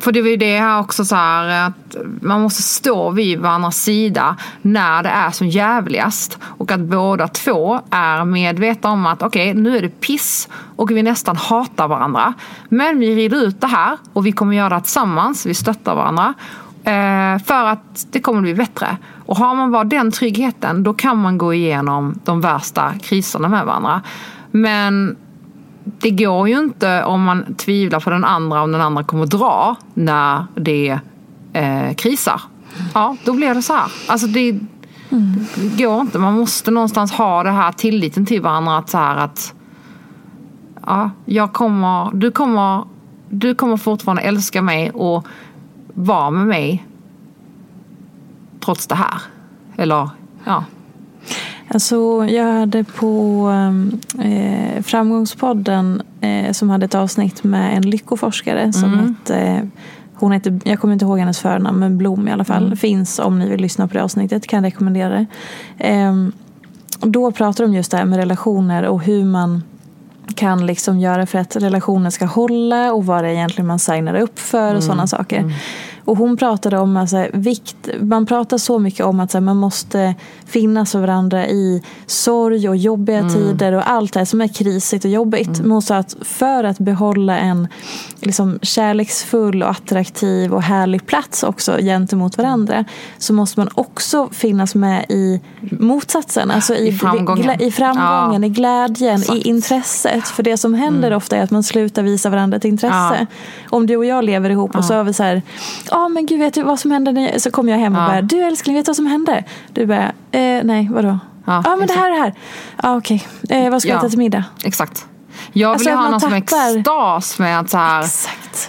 B: För det är ju det här också så här att man måste stå vid varandras sida när det är som jävligast. Och att båda två är medvetna om att okej, nu är det piss och vi nästan hatar varandra. Men vi rider ut det här och vi kommer göra det tillsammans. Vi stöttar varandra. Eh, för att det kommer bli bättre. Och har man bara den tryggheten då kan man gå igenom de värsta kriserna med varandra. Men det går ju inte om man tvivlar på den andra om den andra kommer dra när det eh, krisar. Ja, då blir det så här. Alltså det, det går inte. Man måste någonstans ha det här tilliten till varandra. Att så här att ja, jag kommer, du, kommer, du kommer fortfarande älska mig och vara med mig trots det här. Eller ja.
A: Alltså, jag hade på eh, Framgångspodden eh, som hade ett avsnitt med en lyckoforskare som
B: Mm.
A: hette hon heter, jag kommer inte ihåg hennes förnamn, men Blom i alla fall.
B: Mm.
A: Finns om ni vill lyssna på det avsnittet, kan jag rekommendera det. Ehm, då pratar de just det här med relationer och hur man kan liksom göra för att relationen ska hålla och vad det är egentligen man signar upp för och sådana saker. Och hon pratade om alltså, vikt, man pratar så mycket om att så här, man måste finnas för varandra i sorg och jobbiga
B: Mm.
A: tider och allt det här som är krisigt och jobbigt. Men hon sa att för att behålla en liksom, kärleksfull och attraktiv och härlig plats också gentemot varandra så måste man också finnas med i motsatsen. Alltså i,
B: I framgången.
A: i, framgången,
B: Ja.
A: i glädjen,
B: Exakt.
A: i intresset. För det som händer
B: Mm.
A: ofta är att man slutar visa varandra ett intresse.
B: Ja.
A: Om du och jag lever ihop och så har vi så här, ja men gud vet du vad som hände? jag-" Så kommer jag hem och
B: Ja.
A: bara, du älskling vet du vad som hände? Du bara, eh, nej vadå? Ja, men det här och det här. Ja okej, eh, vad ska jag
B: Ja.
A: äta till middag?
B: Exakt. Jag vill
A: Alltså,
B: ha någon som
A: tappar-
B: extas med att så här,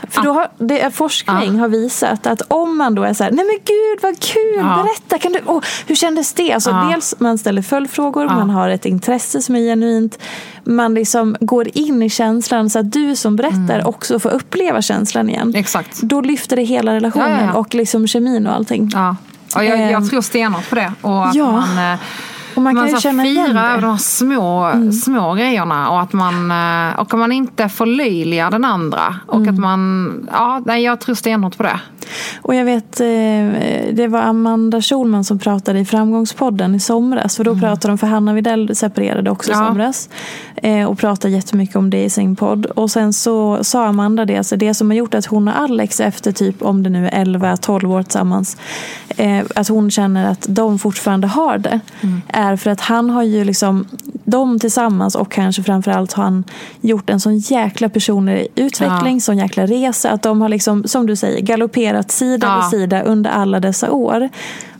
A: För då har, det, är forskning har visat att om man då är så här, nej men gud vad kul,
B: Ja.
A: berätta, kan du, åh, hur kändes det? Alltså,
B: Ja.
A: Dels man ställer följdfrågor, man har ett intresse som är genuint, man liksom går in i känslan så att du som berättar också får uppleva känslan igen.
B: Mm. Exakt.
A: Då lyfter det hela relationen
B: Ja, ja, ja.
A: och liksom kemin och allting.
B: Ja. Och jag,
A: Ehm.
B: jag tror stenhårt på det. Och att man, eh,
A: Och man kan
B: här
A: känna igen det. Mm.
B: över de små, små grejerna och att man, eh, och att man inte förlöjligar den andra. Och
A: Mm.
B: att man, ja, jag tror stenhårt på det.
A: Och jag vet, eh, det var Amanda Schulman som pratade i Framgångspodden i somras. För då pratade de, för Hanna Widell separerade också i
B: Mm. Ja.
A: somras. Eh, och pratade jättemycket om det i sin podd. Och sen så sa Amanda det, alltså det som har gjort att hon och Alex efter typ, om det nu är 11-12 år tillsammans, eh, att hon känner att de fortfarande har det.
B: Mm.
A: Är för att han har ju liksom, de tillsammans och kanske framförallt har han gjort en sån jäkla personlig utveckling,
B: Ja.
A: sån jäkla resa. Att de har liksom, som du säger, galopperat sida
B: Ja.
A: vid sida under alla dessa år.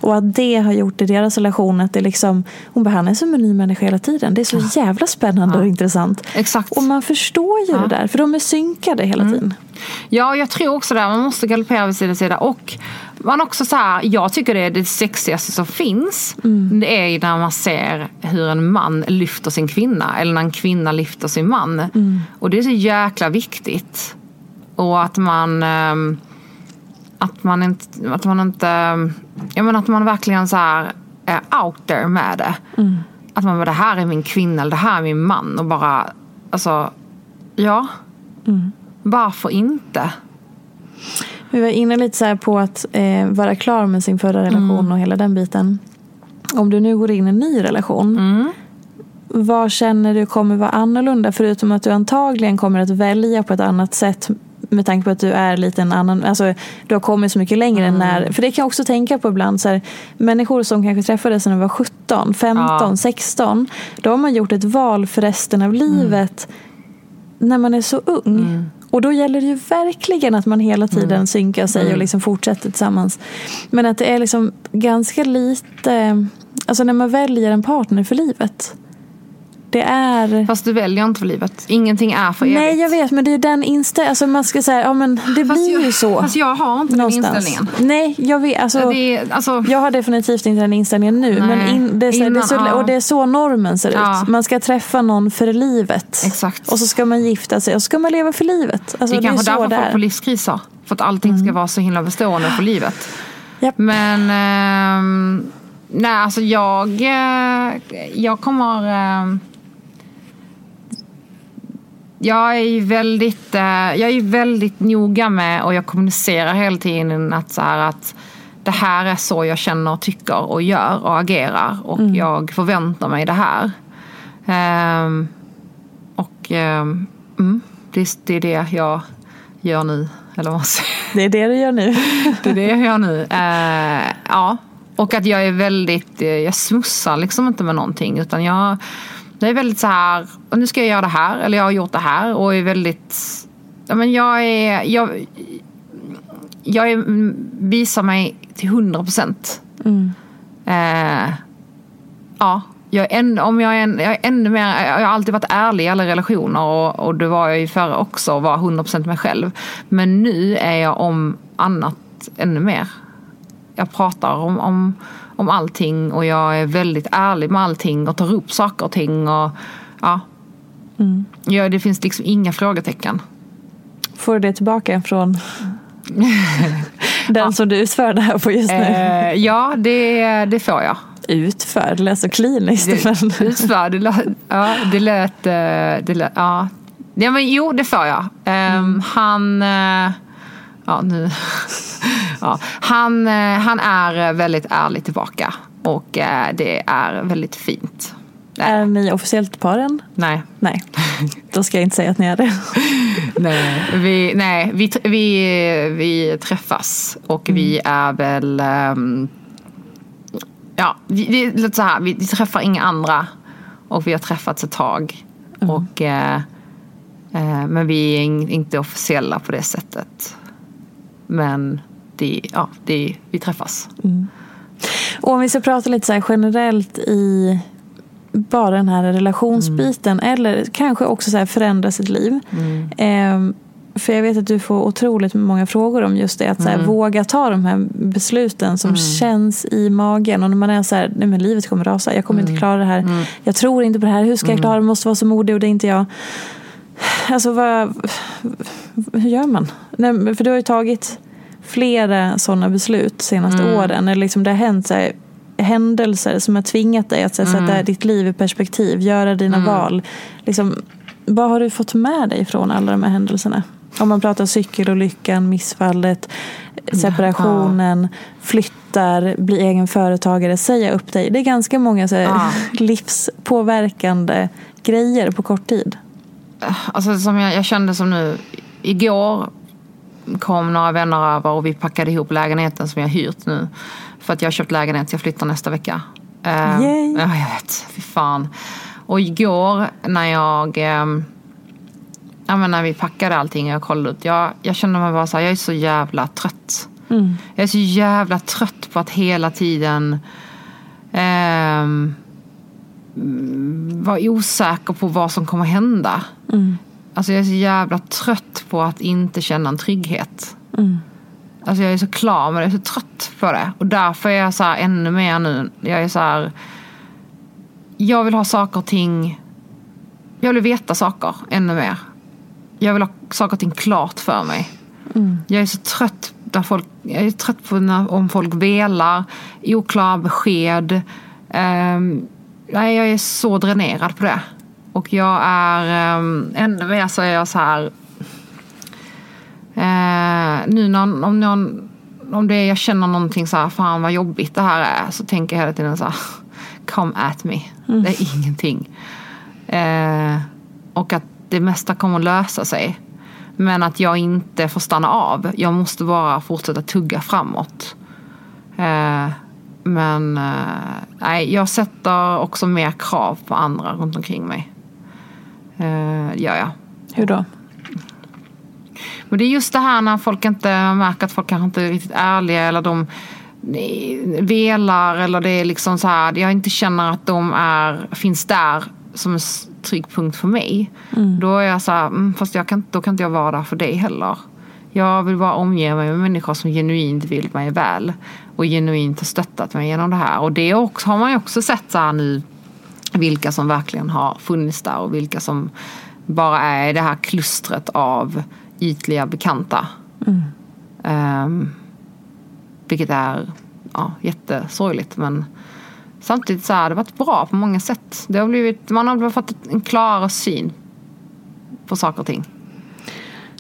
A: Och att det har gjort i deras relation att det liksom, hon är som en ny människa hela tiden. Det är så jävla spännande och intressant.
B: Exakt.
A: Och man förstår ju
B: Ja. Mm.
A: det där, för de är synkade hela tiden.
B: Ja, jag tror också det. Man måste galoppera vid sida vid sida. Och man också så här, jag tycker det är det sexigaste som finns.
A: Mm.
B: Det är ju när man ser hur en man lyfter sin kvinna. Eller när en kvinna lyfter sin man.
A: Mm.
B: Och det är så jäkla viktigt. Och att man... ehm, att man inte... Att man inte jag menar att man verkligen så här är out there med det.
A: Mm.
B: Att man bara, det här är min kvinna eller det här är min man. Och bara, alltså, ja.
A: Mm.
B: Varför inte?
A: Vi var inne lite så på att eh, vara klar med sin förra relation
B: Mm.
A: och hela den biten. Om du nu går in i en ny relation.
B: Mm.
A: Vad känner du kommer vara annorlunda? Förutom att du antagligen kommer att välja på ett annat sätt med tanke på att du är lite en annan, alltså du har kommit så mycket längre än när, för det kan jag också tänka på ibland så här, människor som kanske träffades när de var 17, 15,
B: Ja.
A: 16, då har man gjort ett val för resten av livet när man är så ung. Och då gäller det ju verkligen att man hela tiden synkar sig och liksom fortsätter tillsammans. Men att det är liksom ganska lite, alltså när man väljer en partner för livet. Det är...
B: Fast du väljer inte för livet. Ingenting är för evigt.
A: Nej jag vet men det är den inställningen, alltså man ska säga, ja men det
B: Fast
A: blir
B: jag-
A: ju så.
B: Fast jag har inte
A: någonstans.
B: den inställningen.
A: Nej jag vet, alltså,
B: Det alltså,
A: jag har definitivt inte den inställningen nu.
B: Nej,
A: men in, det, är så, det är
B: innan,
A: så,
B: ja.
A: och det är så normen ser
B: Ja.
A: ut. Man ska träffa någon för livet.
B: Exakt.
A: Och så ska man gifta sig och så ska man leva för livet. Alltså,
B: det är
A: det är
B: kanske därför
A: det
B: folk får livskriser. För att allting ska vara så himla bestående för livet.
A: Japp.
B: Men ehm, nej, alltså jag, eh, jag kommer... ehm, jag är väldigt, eh, jag är väldigt noga med och jag kommunicerar hela tiden att, så här, att det här är så jag känner, tycker och gör och agerar. Och jag förväntar mig det här. Ehm, och mm, det, det är det jag gör nu. Eller vad.
A: Det är det du gör nu.
B: Det är det jag gör nu. Eh, ja. Och att jag är väldigt, eh, jag smussar liksom inte med någonting. Utan jag, jag är väldigt så här, och nu ska jag göra det här. Eller jag har gjort det här. Och är väldigt, ja men jag är, jag, jag är, visar mig till hundra procent. Eh, ja. Jag är än, om jag är, en, jag är ännu mer, jag har alltid varit ärlig i alla relationer och, och det var jag ju förr också och var 100% mig själv. Men nu är jag om annat ännu mer. Jag pratar om, om, om allting och jag är väldigt ärlig med allting och tar upp saker och ting. Och, ja. Ja, det finns liksom inga frågetecken.
A: Får du det tillbaka från den som du utför det här på just nu?
B: Eh, ja, det, det får jag.
A: Utför, det lät så kliniskt. men...
B: Det, utför, det, lät, ja, det lät... eh, Det lät ja. ja, men jo, det får jag. Ehm, Han... eh, Ja, nu. ja. Han, eh, han är väldigt ärlig tillbaka och eh, det är väldigt fint.
A: Är ni officiellt par än?
B: Nej.
A: Nej, då ska jag inte säga att ni är det.
B: nej, vi, nej vi, vi, vi träffas och mm. vi är väl... Um, ja, vi, vi, lite så här, vi, vi, träffar inga andra och vi har träffats ett tag. Mm. Och, uh, uh, men vi är inte officiella på det sättet. Men det, ja, det, vi träffas. Mm.
A: Och om vi ska prata lite så generellt i bara den här relationsbiten mm. eller kanske också så förändra sitt liv. Mm. Eh, för jag vet att du får otroligt många frågor om just det. Att så här, mm. våga ta de här besluten som mm. känns i magen. Och när man är så här, nej men livet kommer rasa. Jag kommer inte mm. klara det här. Mm. Jag tror inte på det här. Hur ska jag klara det? Jag måste vara så modig och det är inte jag. Alltså vad, hur gör man? Nej, för du har ju tagit flera sådana beslut senaste åren. Eller liksom det har hänt så här, händelser som har tvingat dig att mm. sätta ditt liv i perspektiv, göra dina mm. val. Liksom, vad har du fått med dig från alla de här händelserna? Om man pratar cykelolyckan, missfallet, separationen, flyttar, bli egen företagare, säga upp dig. Det är ganska många så här, ja. livspåverkande grejer på kort tid.
B: Alltså som jag, jag kände som nu, igår kom några vänner över och vi packade ihop lägenheten som jag hyrt nu. För att jag har köpt lägenhet, jag flyttar nästa vecka.
A: Uh, Yay.
B: Ja, jag vet. Fy fan. Och igår när jag... Um, ja, men när vi packade allting och jag kollade ut. Jag, jag kände mig bara så här, jag är så jävla trött. Mm. Jag är så jävla trött på att hela tiden um, vara osäker på vad som kommer hända. Mm. Alltså jag är så jävla trött på att inte känna en trygghet. Mm. Alltså jag är så klar med det, jag är så trött på det. Och därför är jag så här ännu mer nu. Jag är så här, Jag vill ha saker och ting. Jag vill veta saker ännu mer. Jag vill ha saker och ting klart för mig. Mm. Jag är så trött där folk, jag är trött på när, om folk velar, oklara besked. Um, jag är så dränerad på det. Och jag är um, ännu mer så är jag så här Eh, nu när, om, någon, om det jag känner någonting så här, fan vad jobbigt det här är, så tänker jag hela tiden så här, come at me. Mm. Det är ingenting. Eh, och att det mesta kommer att lösa sig. Men att jag inte får stanna av. Jag måste bara fortsätta tugga framåt. Eh, men eh, nej, jag sätter också mer krav på andra runt omkring mig. Eh, gör jag.
A: Hur då?
B: Men det är just det här när folk inte märker att folk kanske inte är riktigt ärliga eller de velar eller det är liksom så här, jag inte känner att de är, finns där som en trygg punkt för mig. Mm. Då är jag så här, mm, fast jag kan, då kan inte jag vara där för dig heller. Jag vill bara omge mig med människor som genuint vill mig väl och genuint har stöttat mig genom det här. Och det också, har man ju också sett så här nu vilka som verkligen har funnits där och vilka som bara är i det här klustret av ytliga bekanta. Mm. Um, vilket är ja, jättesorgligt men samtidigt så har det varit bra på många sätt. Det har blivit, man har fått en klarare syn på saker och ting.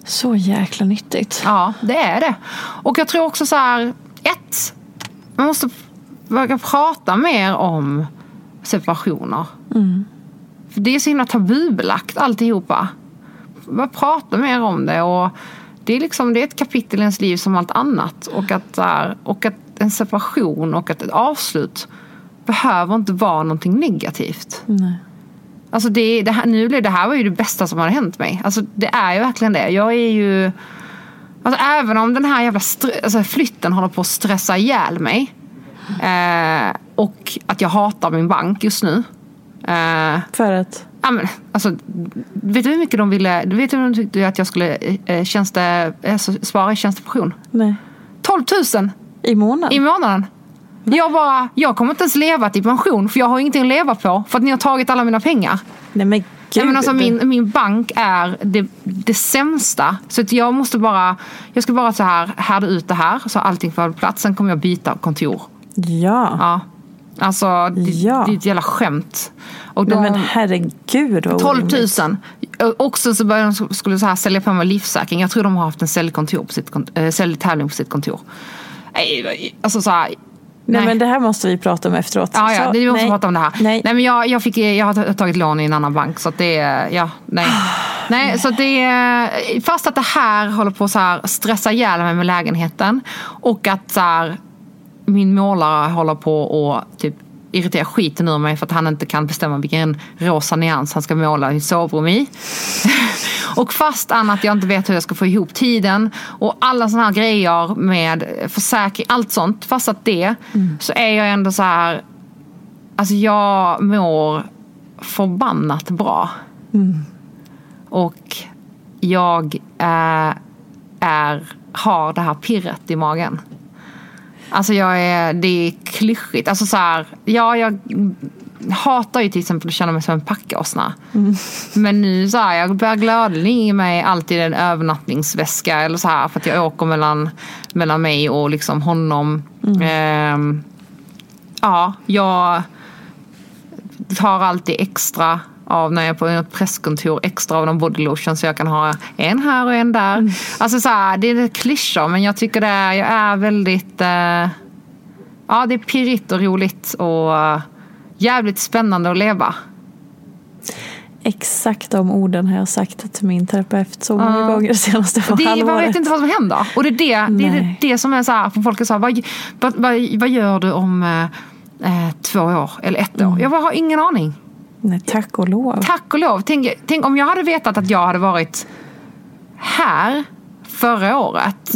A: Så jäkla nyttigt.
B: Ja, det är det. Och jag tror också så här, ett, man måste våga prata mer om separationer. Mm. För det är så himla tabubelagt alltihopa bara prata mer om det. Och det, är liksom, det är ett kapitel i ens liv som allt annat. Och att, och att en separation och att ett avslut behöver inte vara någonting negativt.
A: Nej.
B: Alltså det, det, här, nu, det här var ju det bästa som hade hänt mig. Alltså det är ju verkligen det. Jag är ju... Alltså även om den här jävla alltså flytten håller på att stressa ihjäl mig. Eh, och att jag hatar min bank just nu.
A: Eh, För att?
B: Ja, men, alltså, vet du hur mycket de ville, vet du hur de tyckte att jag skulle eh, tjänste, alltså, spara i tjänstepension?
A: Nej.
B: 12 000!
A: I månaden?
B: I månaden. Jag bara, jag kommer inte ens leva till pension för jag har ingenting att leva på för att ni har tagit alla mina pengar.
A: Nej men gud.
B: men alltså, min, min bank är det, det sämsta. Så att jag måste bara, jag ska bara så här härda ut det här så allting får plats. Sen kommer jag byta kontor.
A: Ja.
B: ja. Alltså det,
A: Ja.
B: det är ett jävla skämt. Och
A: Nej,
B: de,
A: men herregud vad
B: 12
A: orimligt.
B: 000. Och Också så började de skulle så här sälja på med livsäkring. Jag tror de har haft en säljkontor på sitt, kont- äh, säljtävling på sitt kontor. Alltså så här,
A: Nej, men det här måste vi prata om efteråt.
B: Ja, ja,
A: Så,
B: vi måste
A: nej.
B: prata om det här.
A: Nej.
B: Nej, men jag, jag, fick, jag har tagit lån i en annan bank så att det är, ja, nej. nej, så att det är, fast att det här håller på så här stressa ihjäl mig med lägenheten och att så här, min målare håller på att typ irritera skiten ur mig för att han inte kan bestämma vilken rosa nyans han ska måla i sovrum i. Och fast annat jag inte vet hur jag ska få ihop tiden och alla sådana här grejer med försäkring, allt sånt. Fast att det så är jag ändå så här, alltså jag mår förbannat bra. Och jag äh, är, har det här pirret i magen. Alltså jag är, det är klyschigt. Alltså så här, ja jag hatar ju till exempel att känna mig som en packåsna. Men nu så här, jag bär gladeligen i mig alltid en övernattningsväska eller så här för att jag åker mellan, mellan mig och liksom honom. Ehm, ja, jag tar alltid extra av när jag är på ett presskontor, extra av någon bodylotion så jag kan ha en här och en där. Alltså så här, det är klyschor men jag tycker det är, jag är väldigt, eh, ja det är pirrigt och roligt och eh, jävligt spännande att leva.
A: Exakt de orden har jag sagt till min terapeut så många
B: Ja.
A: gånger det senaste
B: det, man
A: halvåret.
B: vet inte vad som händer. Och det är det, det, är det, som är så här, för folk är så här, vad, vad, vad, vad gör du om eh, eh, två år eller ett år? Jag bara har ingen aning.
A: Nej, tack och lov.
B: Tack och lov. Tänk, tänk om jag hade vetat att jag hade varit här förra året.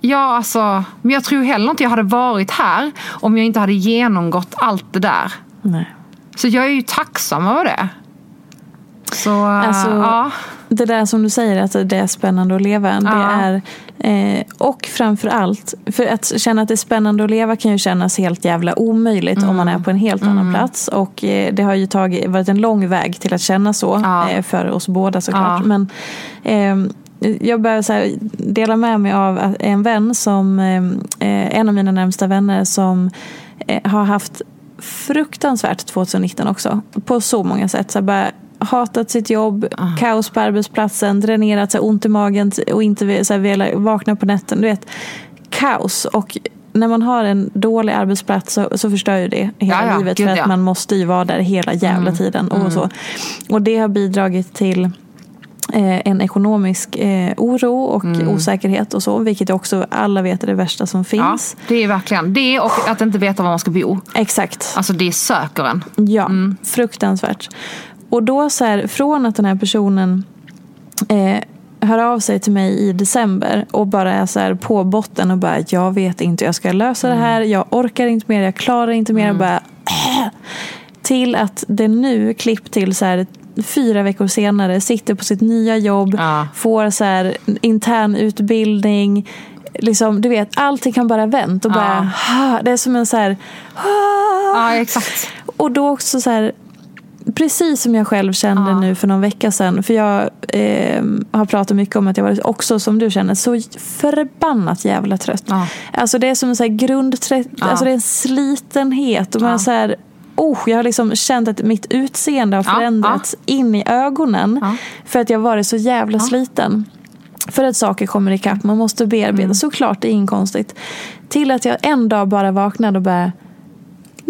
B: Ja, alltså, men jag tror heller inte jag hade varit här om jag inte hade genomgått allt det där.
A: Nej.
B: Så jag är ju tacksam över det. Så,
A: Alltså,
B: ja.
A: Det där som du säger att det är spännande att leva. Det
B: Ja.
A: är, eh, och framför allt, för att känna att det är spännande att leva kan ju kännas helt jävla omöjligt om man är
B: Mm.
A: på en helt annan plats. Och eh, det har ju tagit, varit en lång väg till att känna så
B: Ja.
A: eh, för oss båda såklart.
B: Ja.
A: Men eh, jag här, dela med mig av en vän som, eh, eh, en av mina närmsta vänner som eh, har haft fruktansvärt 2019 också. På så många sätt. Så bara hatat sitt jobb, kaos på arbetsplatsen, dränerat, så här, ont i magen och inte så här, velat vakna på nätten. Du vet, kaos. Och när man har en dålig arbetsplats så, så förstör ju det hela
B: Ja, ja,
A: livet.
B: gud,
A: för att
B: ja.
A: man måste ju vara där hela jävla
B: Mm,
A: tiden.
B: mm.
A: Och, så. och det har bidragit till eh, en ekonomisk eh, oro och
B: Mm.
A: osäkerhet och så. Vilket också alla vet är det värsta som
B: ja,
A: finns.
B: det är verkligen det och att inte veta var man ska bo.
A: Exakt.
B: Alltså det söker en.
A: Ja, fruktansvärt. Och då så här, från att den här personen eh, hör av sig till mig i december och bara är så här på botten och bara jag vet inte hur jag ska lösa det här, jag orkar inte mer, jag klarar inte mer. Och bara, äh. Till att det nu klipp till så här fyra veckor senare sitter på sitt nya jobb, får så här intern utbildning. Liksom, du vet, allting kan bara vänt och bara, ah, det är som en så här, ah.
B: Ja, exakt.
A: Och då också så här, precis som jag själv kände nu för någon vecka sedan. För jag eh, har pratat mycket om att jag var också som du känner så förbannat jävla trött. Alltså det är som en så här grundtrött,
B: Ja.
A: alltså det är en slitenhet. Och man
B: Ja.
A: är så här, oh, jag har liksom känt att mitt utseende har
B: Ja,
A: förändrats in i ögonen. För att jag varit så jävla sliten. För att saker kommer ikapp, man måste bearbeta.
B: Mm.
A: Såklart, det är inget konstigt. Till att jag en dag bara vaknade och bara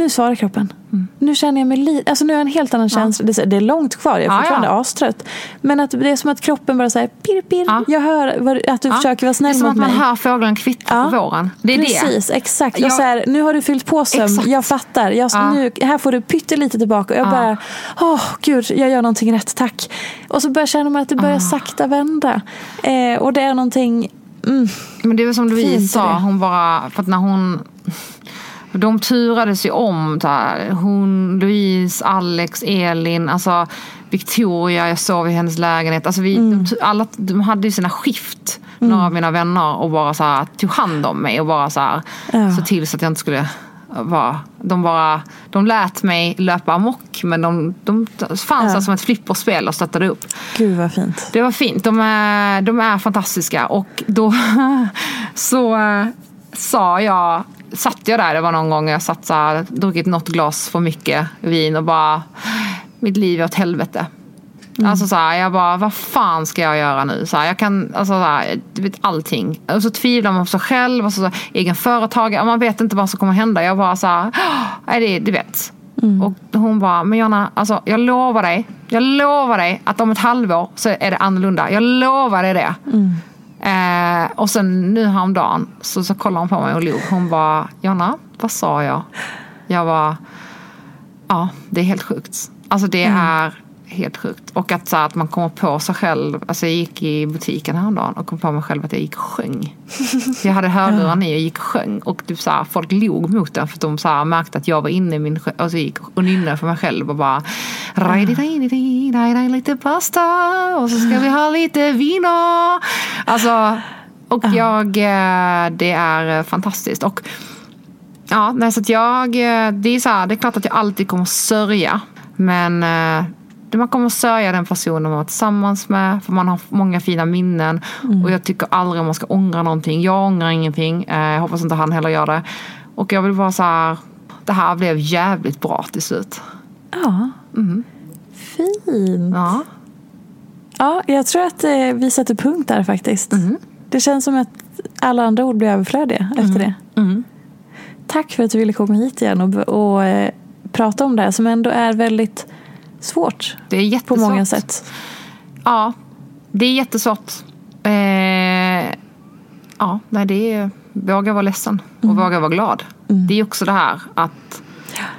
A: nu svarar kroppen.
B: Mm.
A: Nu känner jag mig lite, alltså nu har jag en helt annan känsla. Det är- Det är långt kvar, jag är
B: Ja,
A: fortfarande
B: ja.
A: astrött. Men att det är som att kroppen bara säger pirr, pirr. Jag hör vad- att du
B: Ja.
A: försöker vara
B: Det är
A: snäll
B: som
A: mot
B: att man
A: mig.
B: hör fåglarna kvittra på våren. Det är
A: Precis,
B: det.
A: exakt.
B: Jag-
A: Och så här, nu har du fyllt på sömn,
B: Exakt.
A: jag fattar. Jag,
B: Ja.
A: nu, här får du pyttelite tillbaka. Och jag
B: Ja.
A: bara, åh gud, jag gör någonting rätt, tack. Och så börjar jag känna att det börjar sakta vända. Eh, och det är någonting, mm,
B: Men det är väl som Louise sa, hon bara, för att när hon de turades ju om. Här. Hon, Louise, Alex, Elin, alltså Victoria, jag sov i hennes lägenhet. Alltså vi,
A: Mm.
B: de, alla, de hade ju sina skift, några av mina vänner, och bara så här, tog hand om mig och bara så här,
A: Ja.
B: så till så att jag inte skulle vara... De, bara, de lät mig löpa amok men de, de fanns
A: Ja.
B: där som ett flipperspel och stöttade upp.
A: gud vad fint.
B: Det var fint. De är, de är fantastiska. Och då så eh, sa jag satt jag där, det var någon gång jag satt så här, druckit något glas för mycket vin och bara, mitt liv är åt helvete.
A: Mm.
B: Alltså så här, jag bara, vad fan ska jag göra nu? Så här, jag kan, alltså så här, vet allting. Och så tvivlar man på sig själv, och så, så här, egen företagare, man vet inte vad som kommer hända. Jag bara så här, nej det, du vet. Och hon bara, men Jonna, alltså, jag lovar dig, jag lovar dig att om ett halvår så är det annorlunda. Jag lovar dig det. Eh, och sen nu häromdagen så, så kollade hon på mig och log. Hon bara, Jonna, vad sa jag? Jag var, ja det är helt sjukt. Alltså det är helt sjukt. Och att, så här, att man kommer på sig själv. Alltså jag gick i butiken häromdagen och kom på mig själv att jag gick och sjöng. Jag hade hörlurar i och gick och sjöng. Och typ så här, folk log mot den för att de så här, märkte att jag var inne i min sjö- Och så gick och nynnade för mig själv och bara "Raj-di-daj-di-di, daj-daj, lite pasta och så ska vi ha lite vino. Alltså, och jag, eh, det är eh, fantastiskt. Och Ja, nej, så jag, eh, det är så här, det är klart att jag alltid kommer sörja. Men man kommer sörja den personen man var tillsammans med. För man har många fina minnen. Och jag tycker aldrig man ska ångra någonting. Jag ångrar ingenting. Eh, jag hoppas inte han heller gör det. Och jag vill bara så här, det här blev jävligt bra till slut.
A: Ja. Fint.
B: Ja.
A: Ja, jag tror att eh, vi sätter punkt där faktiskt.
B: Mm.
A: Det känns som att alla andra ord blir överflödiga efter det.
B: Mm.
A: Tack för att du ville komma hit igen och, och eh, prata om det här som ändå är väldigt svårt.
B: Det är
A: På
B: jättesvårt.
A: många sätt.
B: Ja, det är jättesvårt. Eh, ja, nej, det är våga vara ledsen och våga vara glad. Det är också det här att,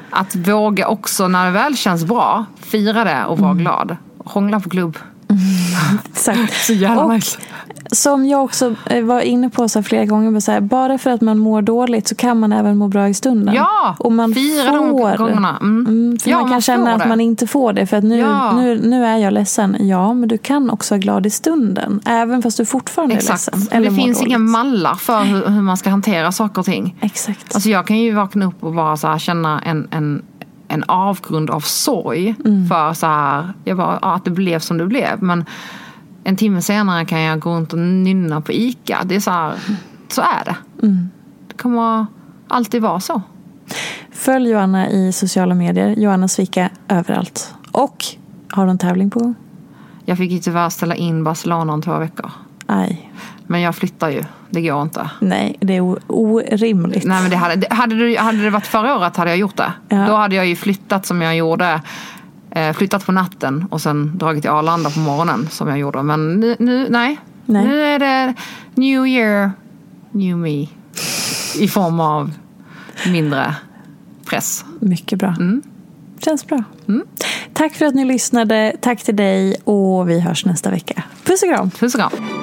B: att våga också när det väl känns bra, fira det och vara glad. Hångla på klubb.
A: Exakt.
B: Så jävla
A: Och
B: nice.
A: Som jag också eh, var inne på så flera gånger, men så här, bara för att man mår dåligt så kan man även må bra i stunden.
B: Ja,
A: och man
B: fira
A: får,
B: de gångerna. Mm.
A: Mm, för
B: Ja,
A: man kan
B: man
A: känna att
B: det.
A: man inte får det för att nu,
B: Ja.
A: nu, nu är jag ledsen. Ja, men du kan också vara glad i stunden. Även fast du fortfarande är
B: Exakt.
A: ledsen.
B: Men det finns
A: dåligt.
B: inga mallar för hur, hur man ska hantera saker och ting.
A: Exakt.
B: Alltså jag kan ju vakna upp och bara så här känna en, en, en avgrund av sorg.
A: Mm.
B: För så här, jag bara, ja, att det blev som det blev. Men en timme senare kan jag gå runt och nynna på ICA. Det är så här, så är det.
A: Mm.
B: Det kommer alltid vara så.
A: Följ Johanna i sociala medier. Johanna Svika överallt. Och har du en tävling på gång?
B: Jag fick ju tyvärr ställa in Barcelona om två veckor.
A: Nej.
B: Men jag flyttar ju. Det går inte.
A: Nej, det är orimligt.
B: Nej, men det hade, hade, det, hade det varit förra året hade jag gjort det.
A: Ja.
B: Då hade jag ju flyttat som jag gjorde. Eh, flyttat på natten och sen dragit till Arlanda på morgonen som jag gjorde. Men nu, nu nej.
A: Nej.
B: Nu är det new year, new me. I form av mindre press.
A: Mycket bra.
B: Mm.
A: Känns bra. Tack för att ni lyssnade. Tack till dig och vi hörs nästa vecka. Puss och kram.
B: Puss och kram.